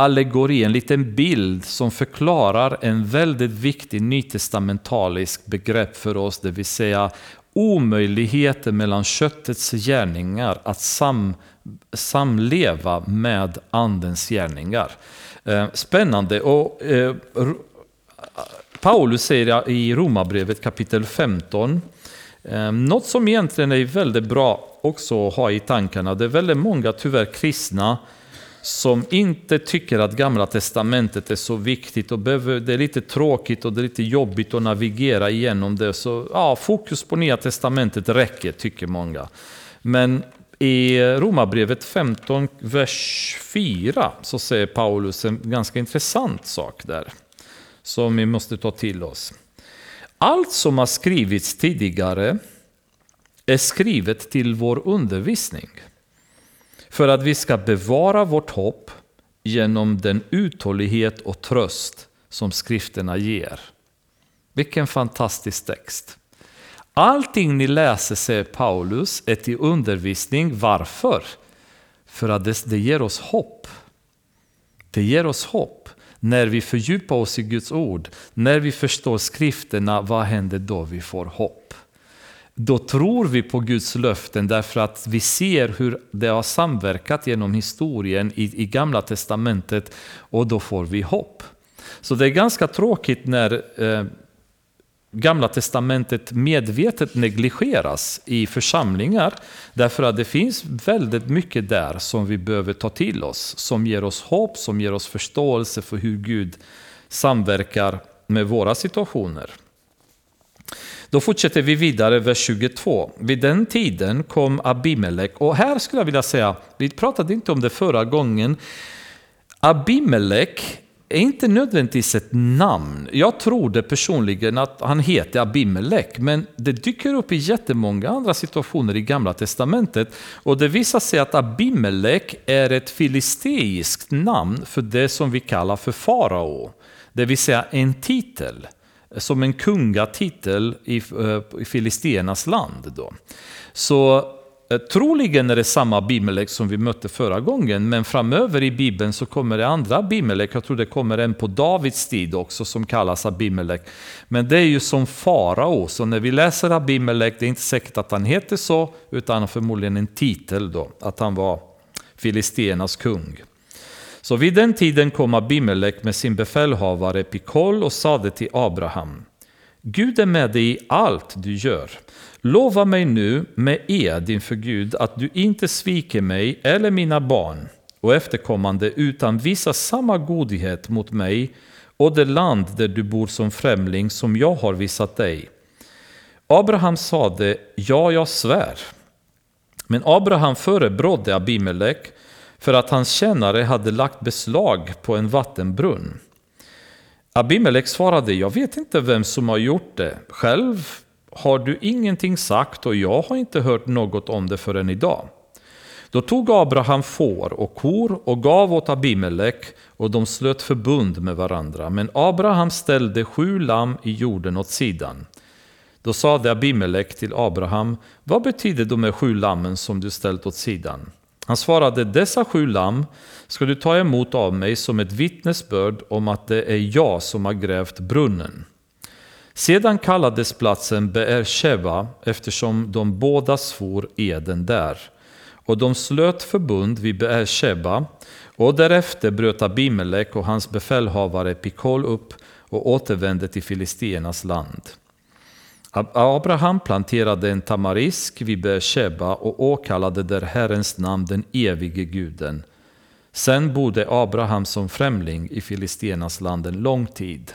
allegori, en liten bild som förklarar en väldigt viktig nytestamentalisk begrepp för oss, det vill säga omöjligheten mellan köttets gärningar att sam, samleva med andens gärningar. Eh, spännande. Och, eh, Paulus säger i Romarbrevet kapitel 15, eh, något som egentligen är väldigt bra också att ha i tankarna. Det är väldigt många tyvärr kristna som inte tycker att Gamla Testamentet är så viktigt och det är lite tråkigt och det är lite jobbigt att navigera igenom det. Så ja, fokus på Nya Testamentet räcker, tycker många. Men i Romarbrevet 15, vers 4, så säger Paulus en ganska intressant sak där, som vi måste ta till oss. Allt som har skrivits tidigare är skrivet till vår undervisning för att vi ska bevara vårt hopp genom den uthållighet och tröst som skrifterna ger. Vilken fantastisk text. Allting ni läser, säger Paulus, är till undervisning. Varför? För att det, det ger oss hopp. Det ger oss hopp. När vi fördjupar oss i Guds ord, när vi förstår skrifterna, vad händer då? Vi får hopp. Då tror vi på Guds löften därför att vi ser hur det har samverkat genom historien i, i Gamla Testamentet och då får vi hopp. Så det är ganska tråkigt när eh, Gamla testamentet medvetet negligeras i församlingar därför att det finns väldigt mycket där som vi behöver ta till oss, som ger oss hopp, som ger oss förståelse för hur Gud samverkar med våra situationer. Då fortsätter vi vidare, vers 22. Vid den tiden kom Abimelek, och här skulle jag vilja säga, vi pratade inte om det förra gången, Abimelek är inte nödvändigtvis ett namn. Jag trodde personligen att han heter Abimelek, men det dyker upp i jättemånga andra situationer i Gamla Testamentet. Och det visar sig att Abimelek är ett filisteiskt namn för det som vi kallar för farao. Det vill säga en titel, som en kungatitel i, eh, i filisternas land. Då. Så eh, troligen är det samma Abimelek som vi mötte förra gången, men framöver i Bibeln så kommer det andra Abimelek. Jag tror det kommer en på Davids tid också som kallas Abimelek. Men det är ju som farao, så när vi läser Abimelek, det är inte säkert att han heter så, utan förmodligen en titel då, att han var Filisternas kung. Så vid den tiden kom Abimelek med sin befälhavare Pikol och sade till Abraham, Gud är med dig i allt du gör. Lova mig nu med ed inför Gud att du inte sviker mig eller mina barn och efterkommande utan visar samma godhet mot mig och det land där du bor som främling som jag har visat dig. Abraham sade, ja, jag svär. Men Abraham förebrådde Abimelek för att hans tjänare hade lagt beslag på en vattenbrunn. Abimelek svarade, jag vet inte vem som har gjort det. Själv har du ingenting sagt och jag har inte hört något om det förrän idag. Då tog Abraham får och kor och gav åt Abimelek och de slöt förbund med varandra. Men Abraham ställde sju lamm i jorden åt sidan. Då sade Abimelek till Abraham, vad betyder de här sju lammen som du ställt åt sidan? Han svarade, dessa sju lamm ska du ta emot av mig som ett vittnesbörd om att det är jag som har grävt brunnen. Sedan kallades platsen Beer Sheva eftersom de båda svor eden där. Och de slöt förbund vid Beersheba, och därefter bröt Abimelek och hans befälhavare Pikol upp och återvände till Filistiernas land. Abraham planterade en tamarisk vid Beersheba och åkallade där Herrens namn den evige guden. Sen bodde Abraham som främling i Filistenas land en lång tid.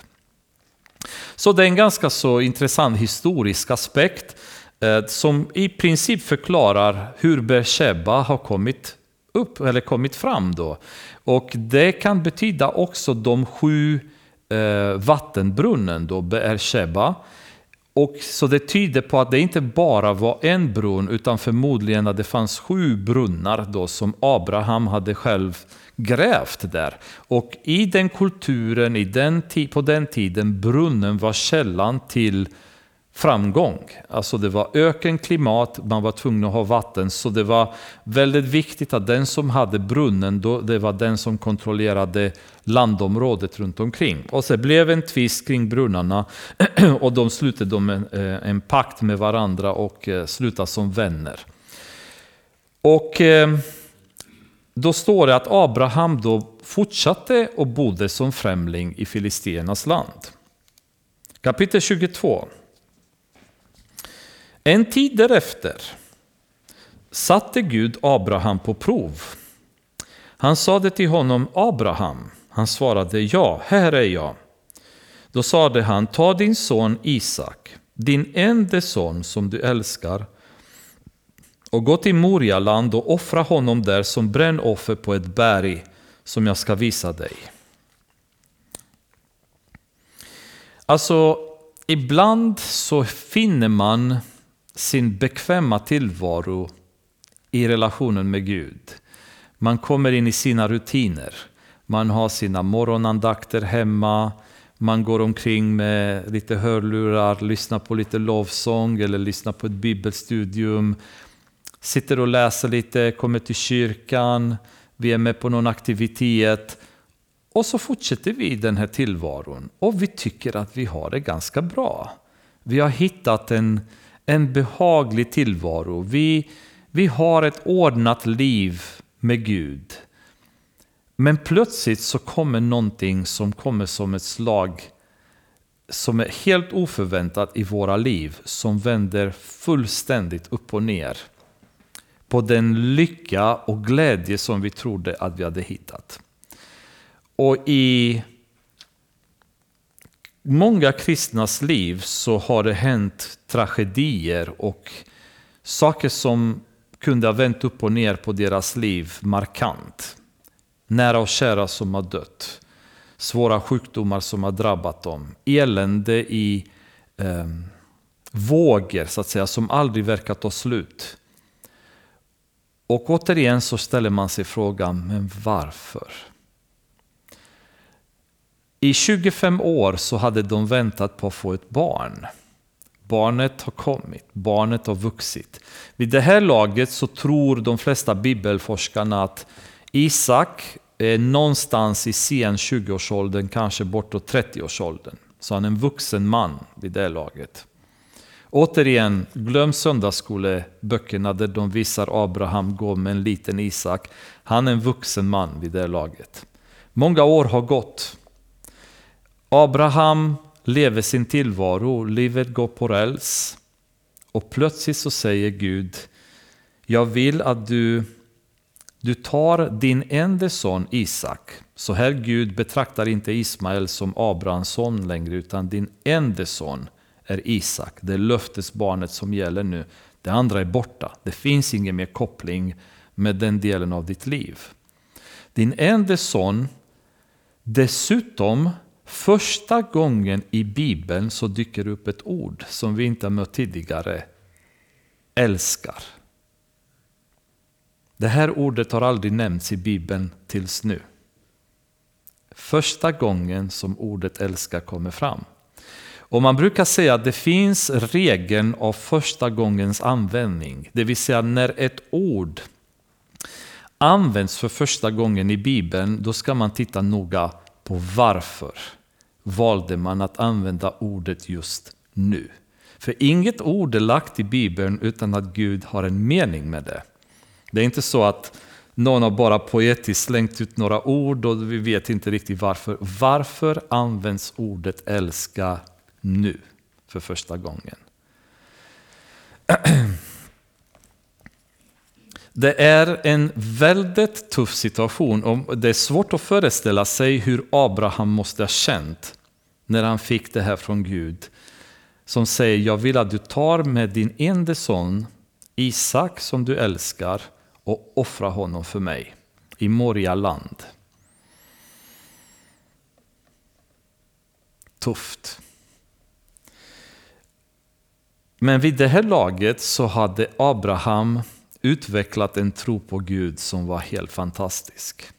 Så det är en ganska så intressant historisk aspekt eh, som i princip förklarar hur Beersheba har kommit upp eller kommit fram då. Och det kan betyda också de sju eh, vattenbrunnen då, Beersheba. Och så det tyder på att det inte bara var en brunn utan förmodligen att det fanns sju brunnar då som Abraham hade själv grävt där. Och i den kulturen, i den, på den tiden, brunnen var källan till framgång. Alltså det var ökenklimat, man var tvungen att ha vatten, så det var väldigt viktigt att den som hade brunnen, då, det var den som kontrollerade landområdet runt omkring. Och så blev en tvist kring brunnarna och de slutade en, eh, en pakt med varandra och eh, slutade som vänner. Och eh, då står det att Abraham då fortsatte och bodde som främling i Filistiernas land. Kapitel 22. En tid därefter satte Gud Abraham på prov. Han sade till honom Abraham. Han svarade ja, här är jag. Då sade han, ta din son Isak, din enda son som du älskar, och gå till Morialand och offra honom där som brännoffer på ett berg som jag ska visa dig. Alltså, ibland så finner man sin bekväma tillvaro i relationen med Gud. Man kommer in i sina rutiner. Man har sina morgonandakter hemma, man går omkring med lite hörlurar, lyssnar på lite lovsång eller lyssnar på ett bibelstudium. Sitter och läser lite, kommer till kyrkan, vi är med på någon aktivitet. Och så fortsätter vi den här tillvaron och vi tycker att vi har det ganska bra. Vi har hittat en, en behaglig tillvaro. Vi, vi har ett ordnat liv med Gud. Men plötsligt så kommer någonting som kommer som ett slag som är helt oförväntat i våra liv, som vänder fullständigt upp och ner på den lycka och glädje som vi trodde att vi hade hittat. Och i många kristnas liv så har det hänt tragedier och saker som kunde ha vänt upp och ner på deras liv markant. Nära och kära som har dött. Svåra sjukdomar som har drabbat dem. Elände i eh, vågor så att säga, som aldrig verkar ta slut. Och återigen så ställer man sig frågan, men varför? I 25 år så hade de väntat på att få ett barn. Barnet har kommit, barnet har vuxit. Vid det här laget så tror de flesta bibelforskarna att Isak är någonstans i sen 20-årsåldern, kanske bortåt 30-årsåldern. Så han är en vuxen man vid det laget. Återigen, glöm söndagsskoleböckerna där de visar Abraham gå med en liten Isak. Han är en vuxen man vid det laget. Många år har gått. Abraham lever sin tillvaro, livet går på räls. Och plötsligt så säger Gud, jag vill att du, du tar din enda son Isak. Så här Gud betraktar inte Ismael som Abrahams son längre, utan din enda son är Isak. Det är löftesbarnet som gäller nu. Det andra är borta. Det finns ingen mer koppling med den delen av ditt liv. Din enda son, dessutom Första gången i Bibeln så dyker upp ett ord som vi inte har mött tidigare. Älskar. Det här ordet har aldrig nämnts i Bibeln tills nu. Första gången som ordet älskar kommer fram. Och man brukar säga att det finns regeln av första gångens användning. Det vill säga när ett ord används för första gången i Bibeln, då ska man titta noga på varför valde man att använda ordet just nu. För inget ord är lagt i Bibeln utan att Gud har en mening med det. Det är inte så att någon har bara poetiskt slängt ut några ord och vi vet inte riktigt varför. Varför används ordet älska nu för första gången? Det är en väldigt tuff situation och det är svårt att föreställa sig hur Abraham måste ha känt när han fick det här från Gud. Som säger, jag vill att du tar med din enda son Isak som du älskar och offrar honom för mig i Morialand. Tufft. Men vid det här laget så hade Abraham utvecklat en tro på Gud som var helt fantastisk.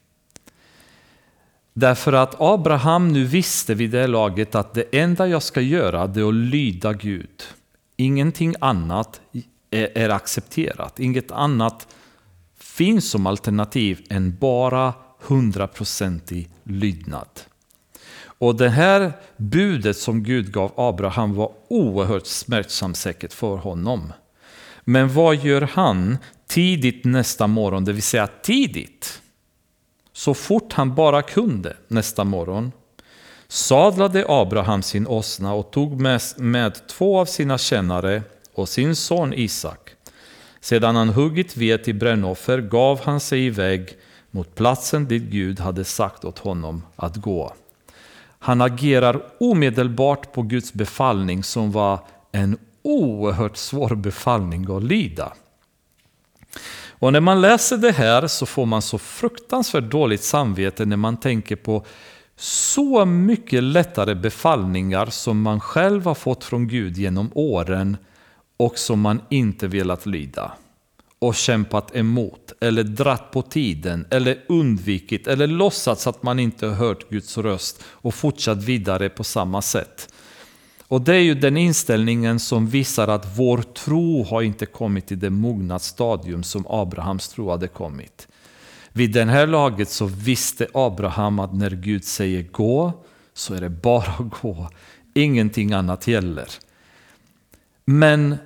Därför att Abraham nu visste vid det laget att det enda jag ska göra det är att lyda Gud. Ingenting annat är, är accepterat. Inget annat finns som alternativ än bara hundraprocentig lydnad. Och det här budet som Gud gav Abraham var oerhört smärtsamt säkert för honom. Men vad gör han tidigt nästa morgon, det vill säga tidigt? Så fort han bara kunde nästa morgon sadlade Abraham sin åsna och tog med, med två av sina tjänare och sin son Isak. Sedan han huggit ved till brännoffer gav han sig iväg mot platsen dit Gud hade sagt åt honom att gå. Han agerar omedelbart på Guds befallning som var en oerhört svår befallning att lyda. Och när man läser det här så får man så fruktansvärt dåligt samvete när man tänker på så mycket lättare befallningar som man själv har fått från Gud genom åren och som man inte velat lyda. och kämpat emot eller dratt på tiden eller undvikit eller låtsats att man inte hört Guds röst och fortsatt vidare på samma sätt. Och det är ju den inställningen som visar att vår tro har inte kommit till det mogna stadium som Abrahams tro hade kommit. Vid den här laget så visste Abraham att när Gud säger gå så är det bara att gå. Ingenting annat gäller. Men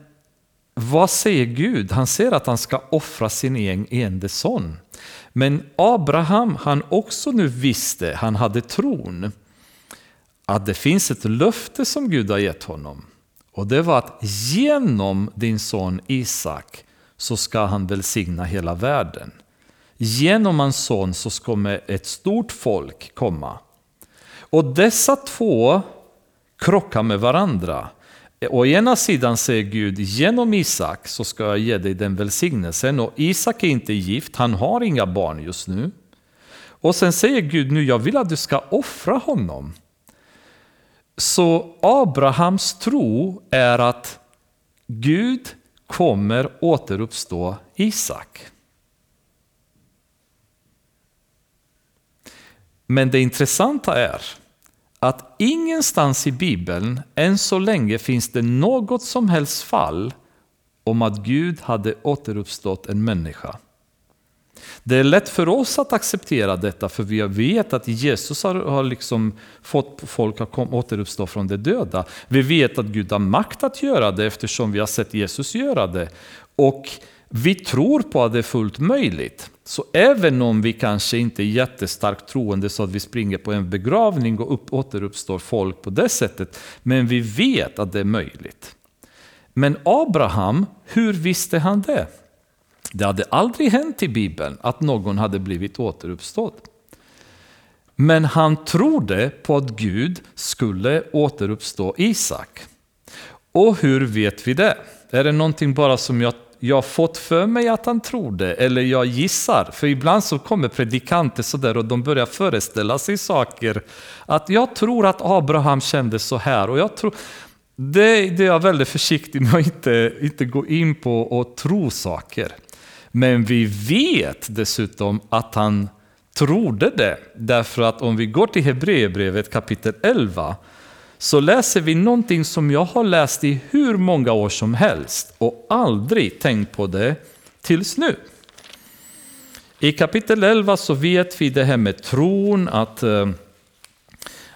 vad säger Gud? Han säger att han ska offra sin enda son. Men Abraham, han också nu visste, han hade tron, att det finns ett löfte som Gud har gett honom. Och det var att genom din son Isak så ska han välsigna hela världen. Genom hans son så ska ett stort folk komma. Och dessa två krockar med varandra. Å ena sidan säger Gud, genom Isak så ska jag ge dig den välsignelsen. Och Isak är inte gift, han har inga barn just nu. Och sen säger Gud, nu jag vill att du ska offra honom. Så Abrahams tro är att Gud kommer återuppstå Isak. Men det intressanta är att ingenstans i Bibeln än så länge finns det något som helst fall om att Gud hade återuppstått en människa. Det är lätt för oss att acceptera detta för vi vet att Jesus har, har liksom fått folk att kom, återuppstå från de döda. Vi vet att Gud har makt att göra det eftersom vi har sett Jesus göra det. Och vi tror på att det är fullt möjligt. Så även om vi kanske inte är jättestarkt troende så att vi springer på en begravning och upp, återuppstår folk på det sättet, men vi vet att det är möjligt. Men Abraham, hur visste han det? Det hade aldrig hänt i Bibeln att någon hade blivit återuppstådd. Men han trodde på att Gud skulle återuppstå Isak. Och hur vet vi det? Är det någonting bara som jag jag fått för mig att han trodde, eller jag gissar. För ibland så kommer predikanter sådär och de börjar föreställa sig saker. Att jag tror att Abraham kände så här och jag tror... Det, det är jag väldigt försiktig med att inte, inte gå in på och tro saker. Men vi vet dessutom att han trodde det. Därför att om vi går till Hebreerbrevet kapitel 11 så läser vi någonting som jag har läst i hur många år som helst och aldrig tänkt på det tills nu. I kapitel 11 så vet vi det här med tron, att, eh,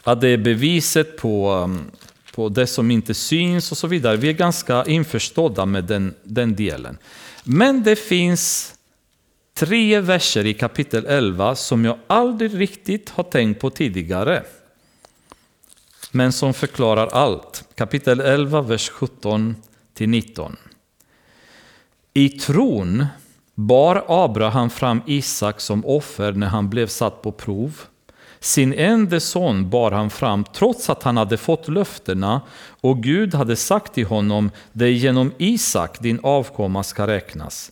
att det är beviset på, eh, på det som inte syns och så vidare. Vi är ganska införstådda med den, den delen. Men det finns tre verser i kapitel 11 som jag aldrig riktigt har tänkt på tidigare men som förklarar allt. Kapitel 11, vers 17 19. I tron bar Abraham fram Isak som offer när han blev satt på prov. Sin enda son bar han fram trots att han hade fått löftena och Gud hade sagt till honom, det är genom Isak din avkomma ska räknas.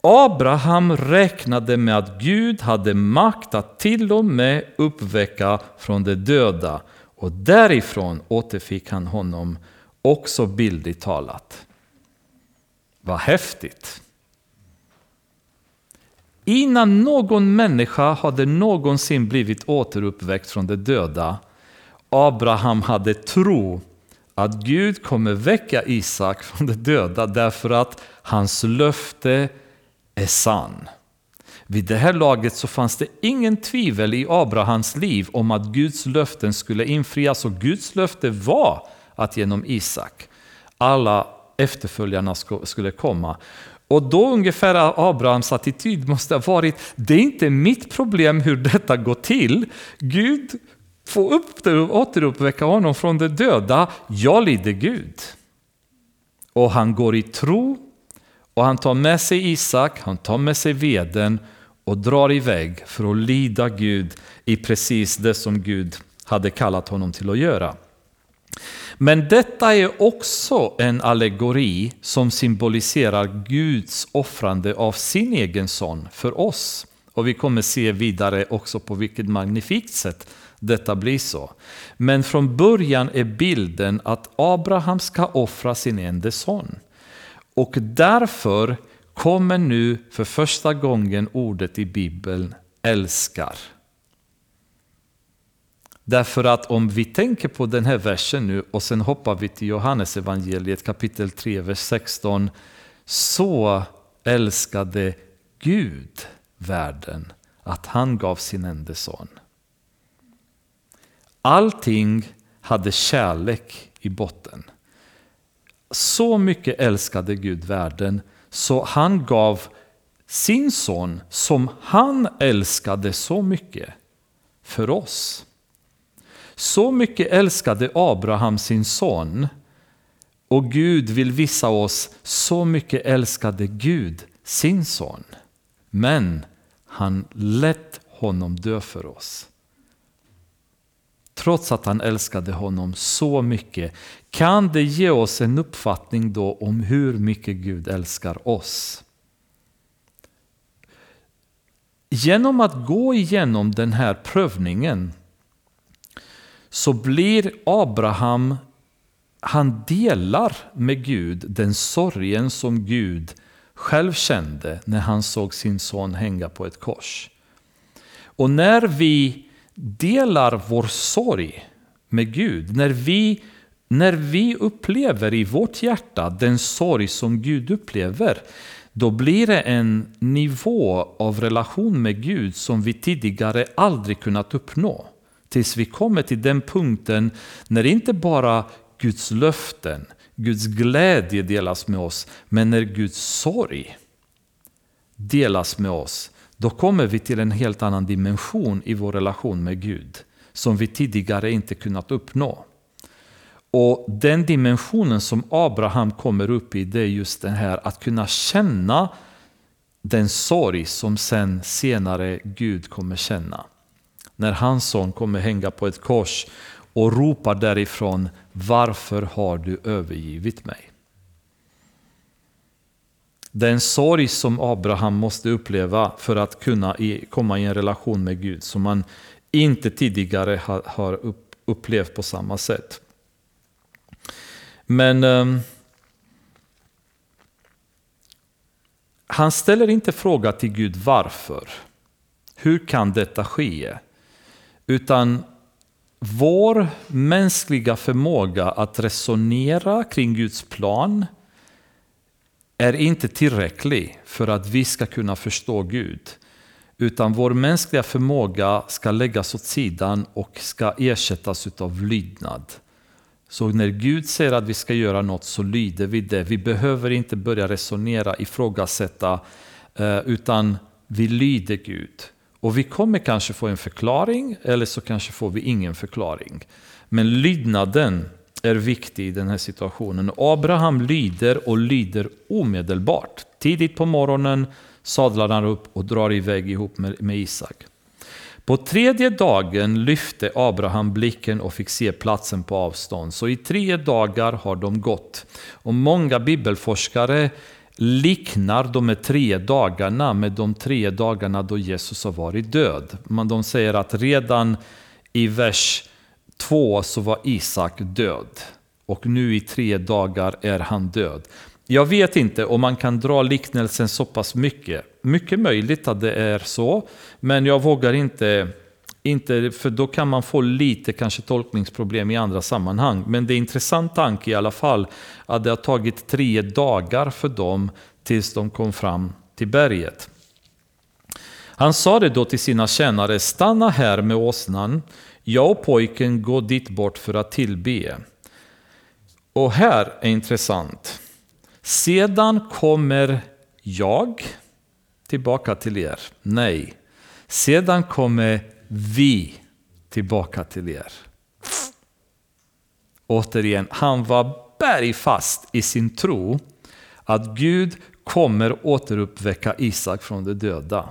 Abraham räknade med att Gud hade makt att till och med uppväcka från de döda och därifrån återfick han honom också bildligt talat. Vad häftigt! Innan någon människa hade någonsin blivit återuppväckt från de döda, Abraham hade tro att Gud kommer väcka Isak från de döda därför att hans löfte är sann. Vid det här laget så fanns det ingen tvivel i Abrahams liv om att Guds löften skulle infrias och Guds löfte var att genom Isak alla efterföljarna skulle komma. Och då ungefär Abrahams attityd måste ha varit, det är inte mitt problem hur detta går till. Gud får upp det återuppväcka honom från de döda. Jag lider Gud. Och han går i tro och han tar med sig Isak, han tar med sig veden och drar iväg för att lyda Gud i precis det som Gud hade kallat honom till att göra. Men detta är också en allegori som symboliserar Guds offrande av sin egen son för oss. Och vi kommer se vidare också på vilket magnifikt sätt detta blir så. Men från början är bilden att Abraham ska offra sin enda son. Och därför kommer nu för första gången ordet i Bibeln älskar. Därför att om vi tänker på den här versen nu och sen hoppar vi till Johannes evangeliet kapitel 3, vers 16. Så älskade Gud världen att han gav sin enda son. Allting hade kärlek i botten. Så mycket älskade Gud världen så han gav sin son som han älskade så mycket för oss. Så mycket älskade Abraham sin son och Gud vill visa oss så mycket älskade Gud sin son. Men han lät honom dö för oss. Trots att han älskade honom så mycket kan det ge oss en uppfattning då om hur mycket Gud älskar oss. Genom att gå igenom den här prövningen så blir Abraham, han delar med Gud den sorgen som Gud själv kände när han såg sin son hänga på ett kors. Och när vi delar vår sorg med Gud, när vi, när vi upplever i vårt hjärta den sorg som Gud upplever, då blir det en nivå av relation med Gud som vi tidigare aldrig kunnat uppnå. Tills vi kommer till den punkten när inte bara Guds löften, Guds glädje delas med oss, men när Guds sorg delas med oss, då kommer vi till en helt annan dimension i vår relation med Gud, som vi tidigare inte kunnat uppnå. Och den dimensionen som Abraham kommer upp i, det är just det här att kunna känna den sorg som sen senare Gud kommer känna. När hans son kommer hänga på ett kors och ropar därifrån Varför har du övergivit mig? Den sorg som Abraham måste uppleva för att kunna komma i en relation med Gud som han inte tidigare har upplevt på samma sätt. Men um, han ställer inte fråga till Gud varför. Hur kan detta ske? Utan vår mänskliga förmåga att resonera kring Guds plan är inte tillräcklig för att vi ska kunna förstå Gud. Utan vår mänskliga förmåga ska läggas åt sidan och ska ersättas av lydnad. Så när Gud säger att vi ska göra något så lyder vi det. Vi behöver inte börja resonera, ifrågasätta, eh, utan vi lyder Gud. Och vi kommer kanske få en förklaring eller så kanske får vi ingen förklaring. Men lydnaden är viktig i den här situationen. Abraham lyder och lyder omedelbart. Tidigt på morgonen sadlar han upp och drar iväg ihop med, med Isak. På tredje dagen lyfte Abraham blicken och fick se platsen på avstånd. Så i tre dagar har de gått. Och många bibelforskare liknar de tre dagarna med de tre dagarna då Jesus har varit död. Men de säger att redan i vers 2 så var Isak död. Och nu i tre dagar är han död. Jag vet inte om man kan dra liknelsen så pass mycket. Mycket möjligt att det är så, men jag vågar inte inte, för då kan man få lite kanske tolkningsproblem i andra sammanhang. Men det är en intressant tanke i alla fall att det har tagit tre dagar för dem tills de kom fram till berget. Han sa det då till sina tjänare, stanna här med åsnan, jag och pojken går dit bort för att tillbe. Och här är intressant. Sedan kommer jag tillbaka till er. Nej, sedan kommer vi tillbaka till er. Återigen, han var bergfast i sin tro att Gud kommer återuppväcka Isak från de döda.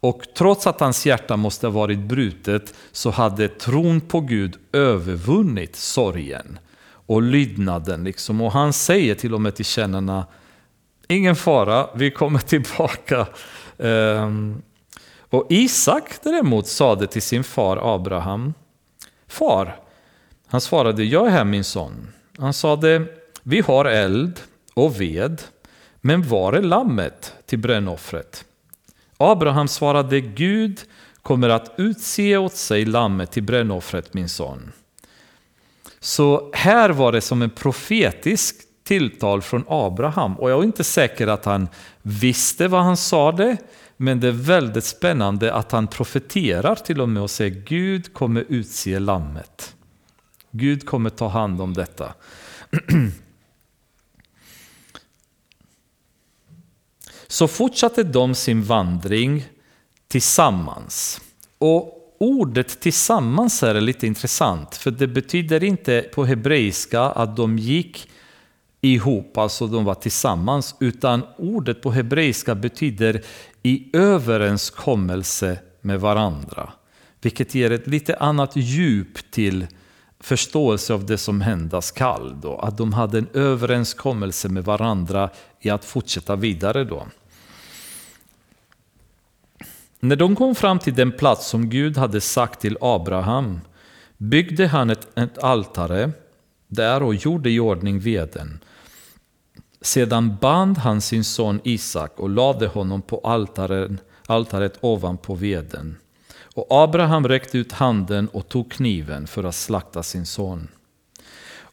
Och trots att hans hjärta måste ha varit brutet så hade tron på Gud övervunnit sorgen och lydnaden. Liksom. Och han säger till och med till tjänarna, ingen fara, vi kommer tillbaka. Um, och Isak däremot sade till sin far Abraham, Far, han svarade, jag är här min son. Han sade, vi har eld och ved, Men var är lammet till brännoffret? Abraham svarade, Gud kommer att utse åt sig lammet till brännoffret, min son. Så här var det som en profetisk tilltal från Abraham. Och jag är inte säker att han visste vad han sade men det är väldigt spännande att han profeterar till och med och säger Gud kommer utse lammet. Gud kommer ta hand om detta. Så fortsatte de sin vandring tillsammans. Och ordet tillsammans är lite intressant, för det betyder inte på hebreiska att de gick ihop, alltså de var tillsammans, utan ordet på hebreiska betyder i överenskommelse med varandra. Vilket ger ett lite annat djup till förståelse av det som hända skall. Då. Att de hade en överenskommelse med varandra i att fortsätta vidare. då. När de kom fram till den plats som Gud hade sagt till Abraham byggde han ett, ett altare där och gjorde i ordning veden. Sedan band han sin son Isak och lade honom på altaren, altaret ovanpå veden. Och Abraham räckte ut handen och tog kniven för att slakta sin son.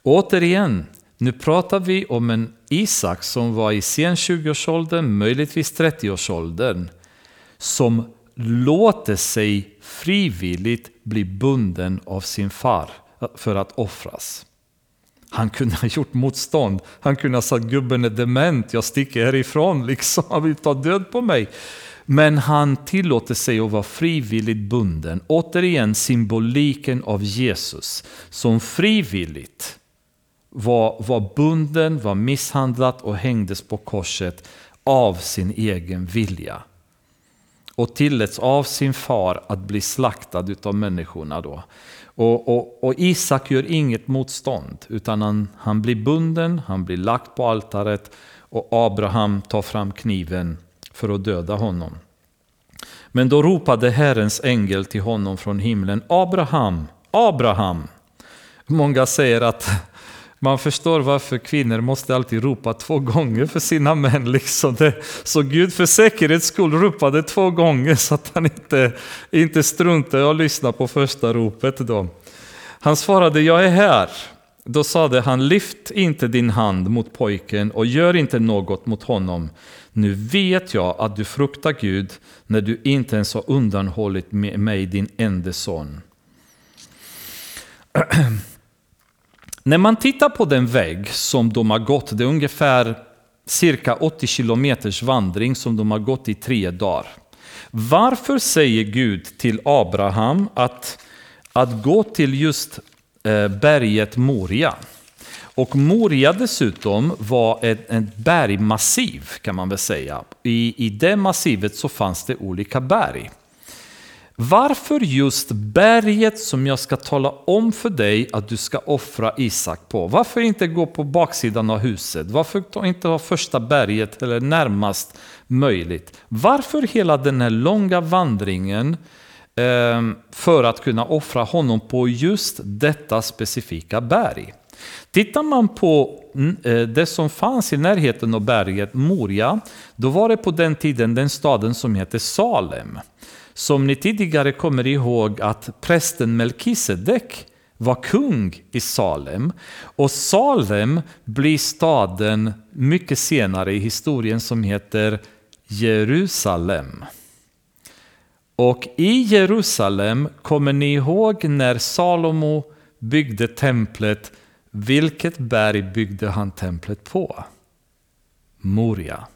Återigen, nu pratar vi om en Isak som var i sen 20-årsåldern, möjligtvis 30-årsåldern, som låter sig frivilligt bli bunden av sin far för att offras. Han kunde ha gjort motstånd. Han kunde ha sagt gubben är dement, jag sticker härifrån, liksom. han vill ta död på mig. Men han tillåter sig att vara frivilligt bunden. Återigen symboliken av Jesus som frivilligt var, var bunden, var misshandlad och hängdes på korset av sin egen vilja. Och tilläts av sin far att bli slaktad av människorna. Då. Och, och, och, Isak gör inget motstånd, utan han, han blir bunden, han blir lagt på altaret och Abraham tar fram kniven för att döda honom. Men då ropade Herrens ängel till honom från himlen, Abraham, Abraham. Många säger att man förstår varför kvinnor måste alltid ropa två gånger för sina män. Liksom det, så Gud för säkerhets skull ropade två gånger så att han inte, inte struntade och lyssnade på första ropet. Då. Han svarade, jag är här. Då sade han, lyft inte din hand mot pojken och gör inte något mot honom. Nu vet jag att du fruktar Gud när du inte ens har undanhållit mig din enda son. När man tittar på den väg som de har gått, det är ungefär cirka 80 kilometers vandring som de har gått i tre dagar. Varför säger Gud till Abraham att, att gå till just eh, berget Moria? Och Moria dessutom var ett, ett bergmassiv kan man väl säga. I, I det massivet så fanns det olika berg. Varför just berget som jag ska tala om för dig att du ska offra Isak på? Varför inte gå på baksidan av huset? Varför inte ha första berget eller närmast möjligt? Varför hela den här långa vandringen ehm, för att kunna offra honom på just detta specifika berg? Tittar man på mm, eh, det som fanns i närheten av berget Moria, då var det på den tiden den staden som heter Salem. Som ni tidigare kommer ihåg att prästen Melkisedek var kung i Salem. Och Salem blir staden mycket senare i historien som heter Jerusalem. Och i Jerusalem kommer ni ihåg när Salomo byggde templet. Vilket berg byggde han templet på? Moria.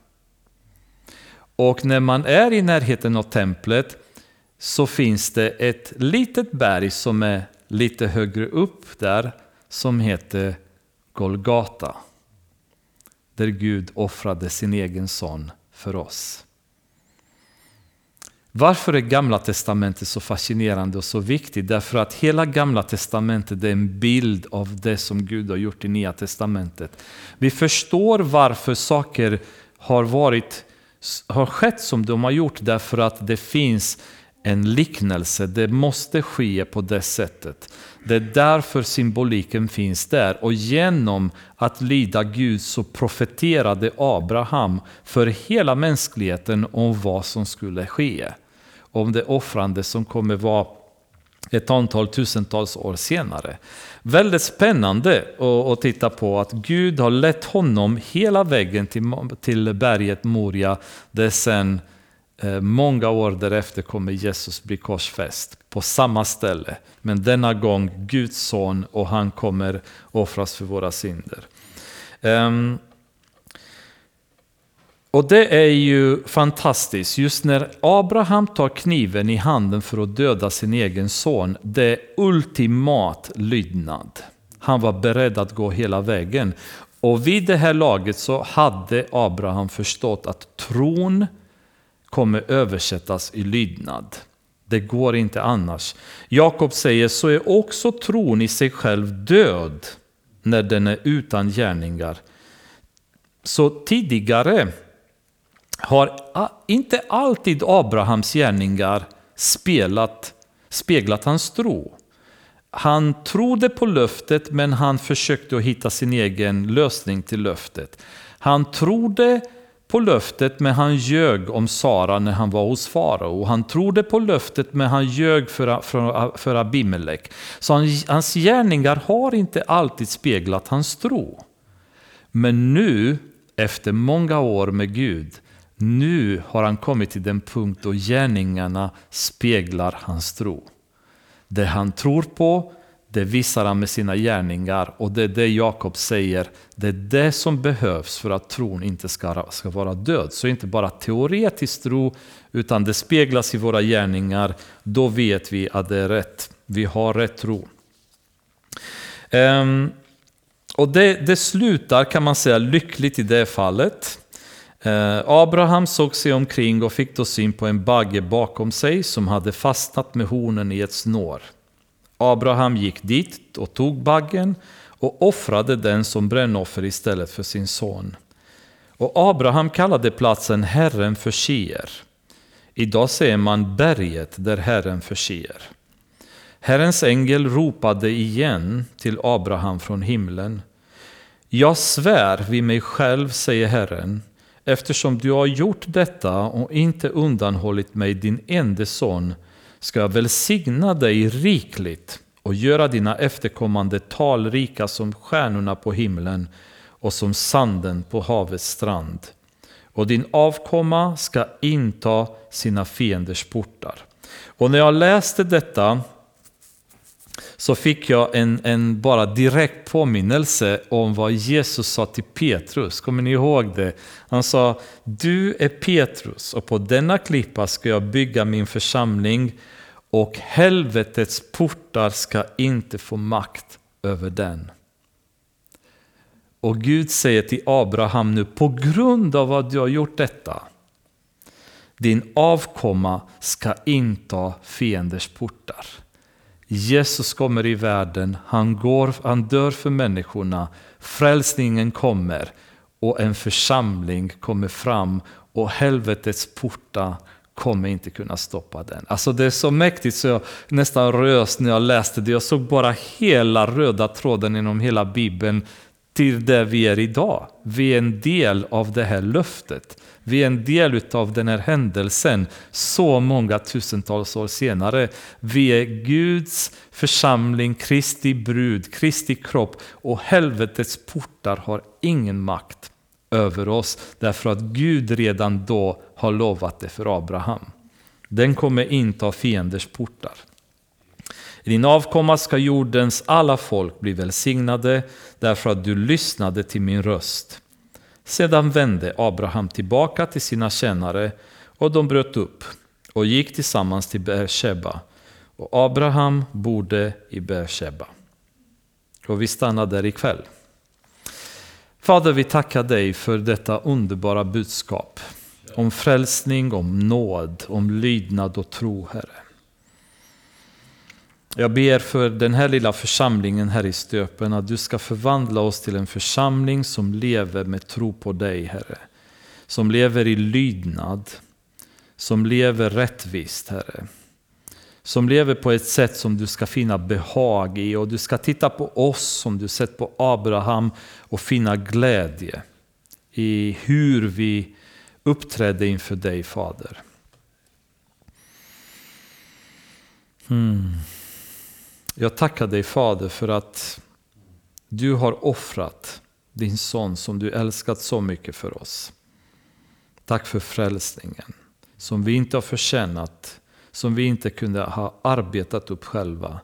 Och när man är i närheten av templet så finns det ett litet berg som är lite högre upp där som heter Golgata. Där Gud offrade sin egen son för oss. Varför är Gamla Testamentet så fascinerande och så viktigt? Därför att hela Gamla Testamentet är en bild av det som Gud har gjort i Nya Testamentet. Vi förstår varför saker har, varit, har skett som de har gjort därför att det finns en liknelse. Det måste ske på det sättet. Det är därför symboliken finns där. Och genom att lyda Gud så profeterade Abraham för hela mänskligheten om vad som skulle ske. Om det offrande som kommer vara ett antal tusentals år senare. Väldigt spännande att titta på att Gud har lett honom hela vägen till, berget Moria där sen Eh, många år därefter kommer Jesus bli korsfäst på samma ställe. Men denna gång Guds son och han kommer offras för våra synder. Ehm, och det är ju fantastiskt, just när Abraham tar kniven i handen för att döda sin egen son, det är ultimat lydnad. Han var beredd att gå hela vägen. Och vid det här laget så hade Abraham förstått att tron kommer översättas i lydnad. Det går inte annars. Jakob säger så är också tron i sig själv död när den är utan gärningar. Så tidigare har inte alltid Abrahams gärningar spelat, speglat hans tro. Han trodde på löftet men han försökte att hitta sin egen lösning till löftet. Han trodde på löftet men han ljög om Sara när han var hos farao. Han trodde på löftet men han ljög för, för, för Abimelech. Så han, hans gärningar har inte alltid speglat hans tro. Men nu, efter många år med Gud, nu har han kommit till den punkt då gärningarna speglar hans tro. Det han tror på det visar han med sina gärningar och det är det Jakob säger. Det är det som behövs för att tron inte ska, ska vara död. Så inte bara teoretisk tro utan det speglas i våra gärningar. Då vet vi att det är rätt. Vi har rätt tro. Um, och det, det, slutar kan man säga lyckligt i det fallet. Eh, Abraham såg sig omkring och fick då syn på en bagge bakom sig som hade fastnat med hornen i ett snår. Abraham gick dit och tog baggen och offrade den som brännoffer istället för sin son. Och Abraham kallade platsen Herren förser. Idag säger man berget där Herren förser. Herrens ängel ropade igen till Abraham från himlen. Jag svär vid mig själv, säger Herren, eftersom du har gjort detta och inte undanhållit mig din enda son, ska jag välsigna dig rikligt och göra dina efterkommande talrika som stjärnorna på himlen och som sanden på havets strand. Och din avkomma ska inta sina fienders portar. Och när jag läste detta så fick jag en, en bara direkt påminnelse om vad Jesus sa till Petrus. Kommer ni ihåg det? Han sa, du är Petrus och på denna klippa ska jag bygga min församling och helvetets portar ska inte få makt över den. Och Gud säger till Abraham nu, på grund av att du har gjort detta, din avkomma ska inta fienders portar. Jesus kommer i världen, han, går, han dör för människorna, frälsningen kommer och en församling kommer fram och helvetets portar kommer inte kunna stoppa den. Alltså det är så mäktigt så jag nästan rös när jag läste det. Jag såg bara hela röda tråden inom hela Bibeln till där vi är idag. Vi är en del av det här löftet. Vi är en del av den här händelsen så många tusentals år senare. Vi är Guds församling, Kristi brud, Kristi kropp och helvetets portar har ingen makt över oss därför att Gud redan då har lovat det för Abraham. Den kommer inte av fienders portar. I din avkomma ska jordens alla folk bli välsignade därför att du lyssnade till min röst. Sedan vände Abraham tillbaka till sina tjänare och de bröt upp och gick tillsammans till Beersheba. Och Abraham bodde i Beersheba. Och vi stannar där ikväll. Fader, vi tackar dig för detta underbara budskap om frälsning, om nåd, om lydnad och tro, Herre. Jag ber för den här lilla församlingen här i Stöpen att du ska förvandla oss till en församling som lever med tro på dig, Herre. Som lever i lydnad, som lever rättvist, Herre. som lever på ett sätt som du ska finna behag i och du ska titta på oss som du sett på Abraham och finna glädje i hur vi uppträdde inför dig Fader. Hmm. Jag tackar dig Fader för att du har offrat din son som du älskat så mycket för oss. Tack för frälsningen som vi inte har förtjänat, som vi inte kunde ha arbetat upp själva,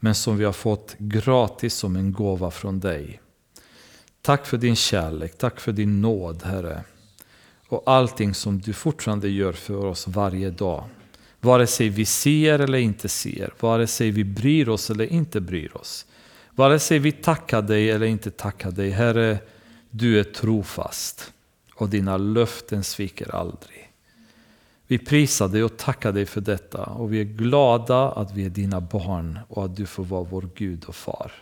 men som vi har fått gratis som en gåva från dig. Tack för din kärlek, tack för din nåd Herre. Och allting som du fortfarande gör för oss varje dag. Vare sig vi ser eller inte ser, vare sig vi bryr oss eller inte bryr oss. Vare sig vi tackar dig eller inte tackar dig. Herre, du är trofast och dina löften sviker aldrig. Vi prisar dig och tackar dig för detta och vi är glada att vi är dina barn och att du får vara vår Gud och far.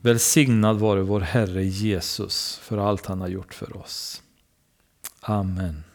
Välsignad vare vår Herre Jesus för allt han har gjort för oss. Amen.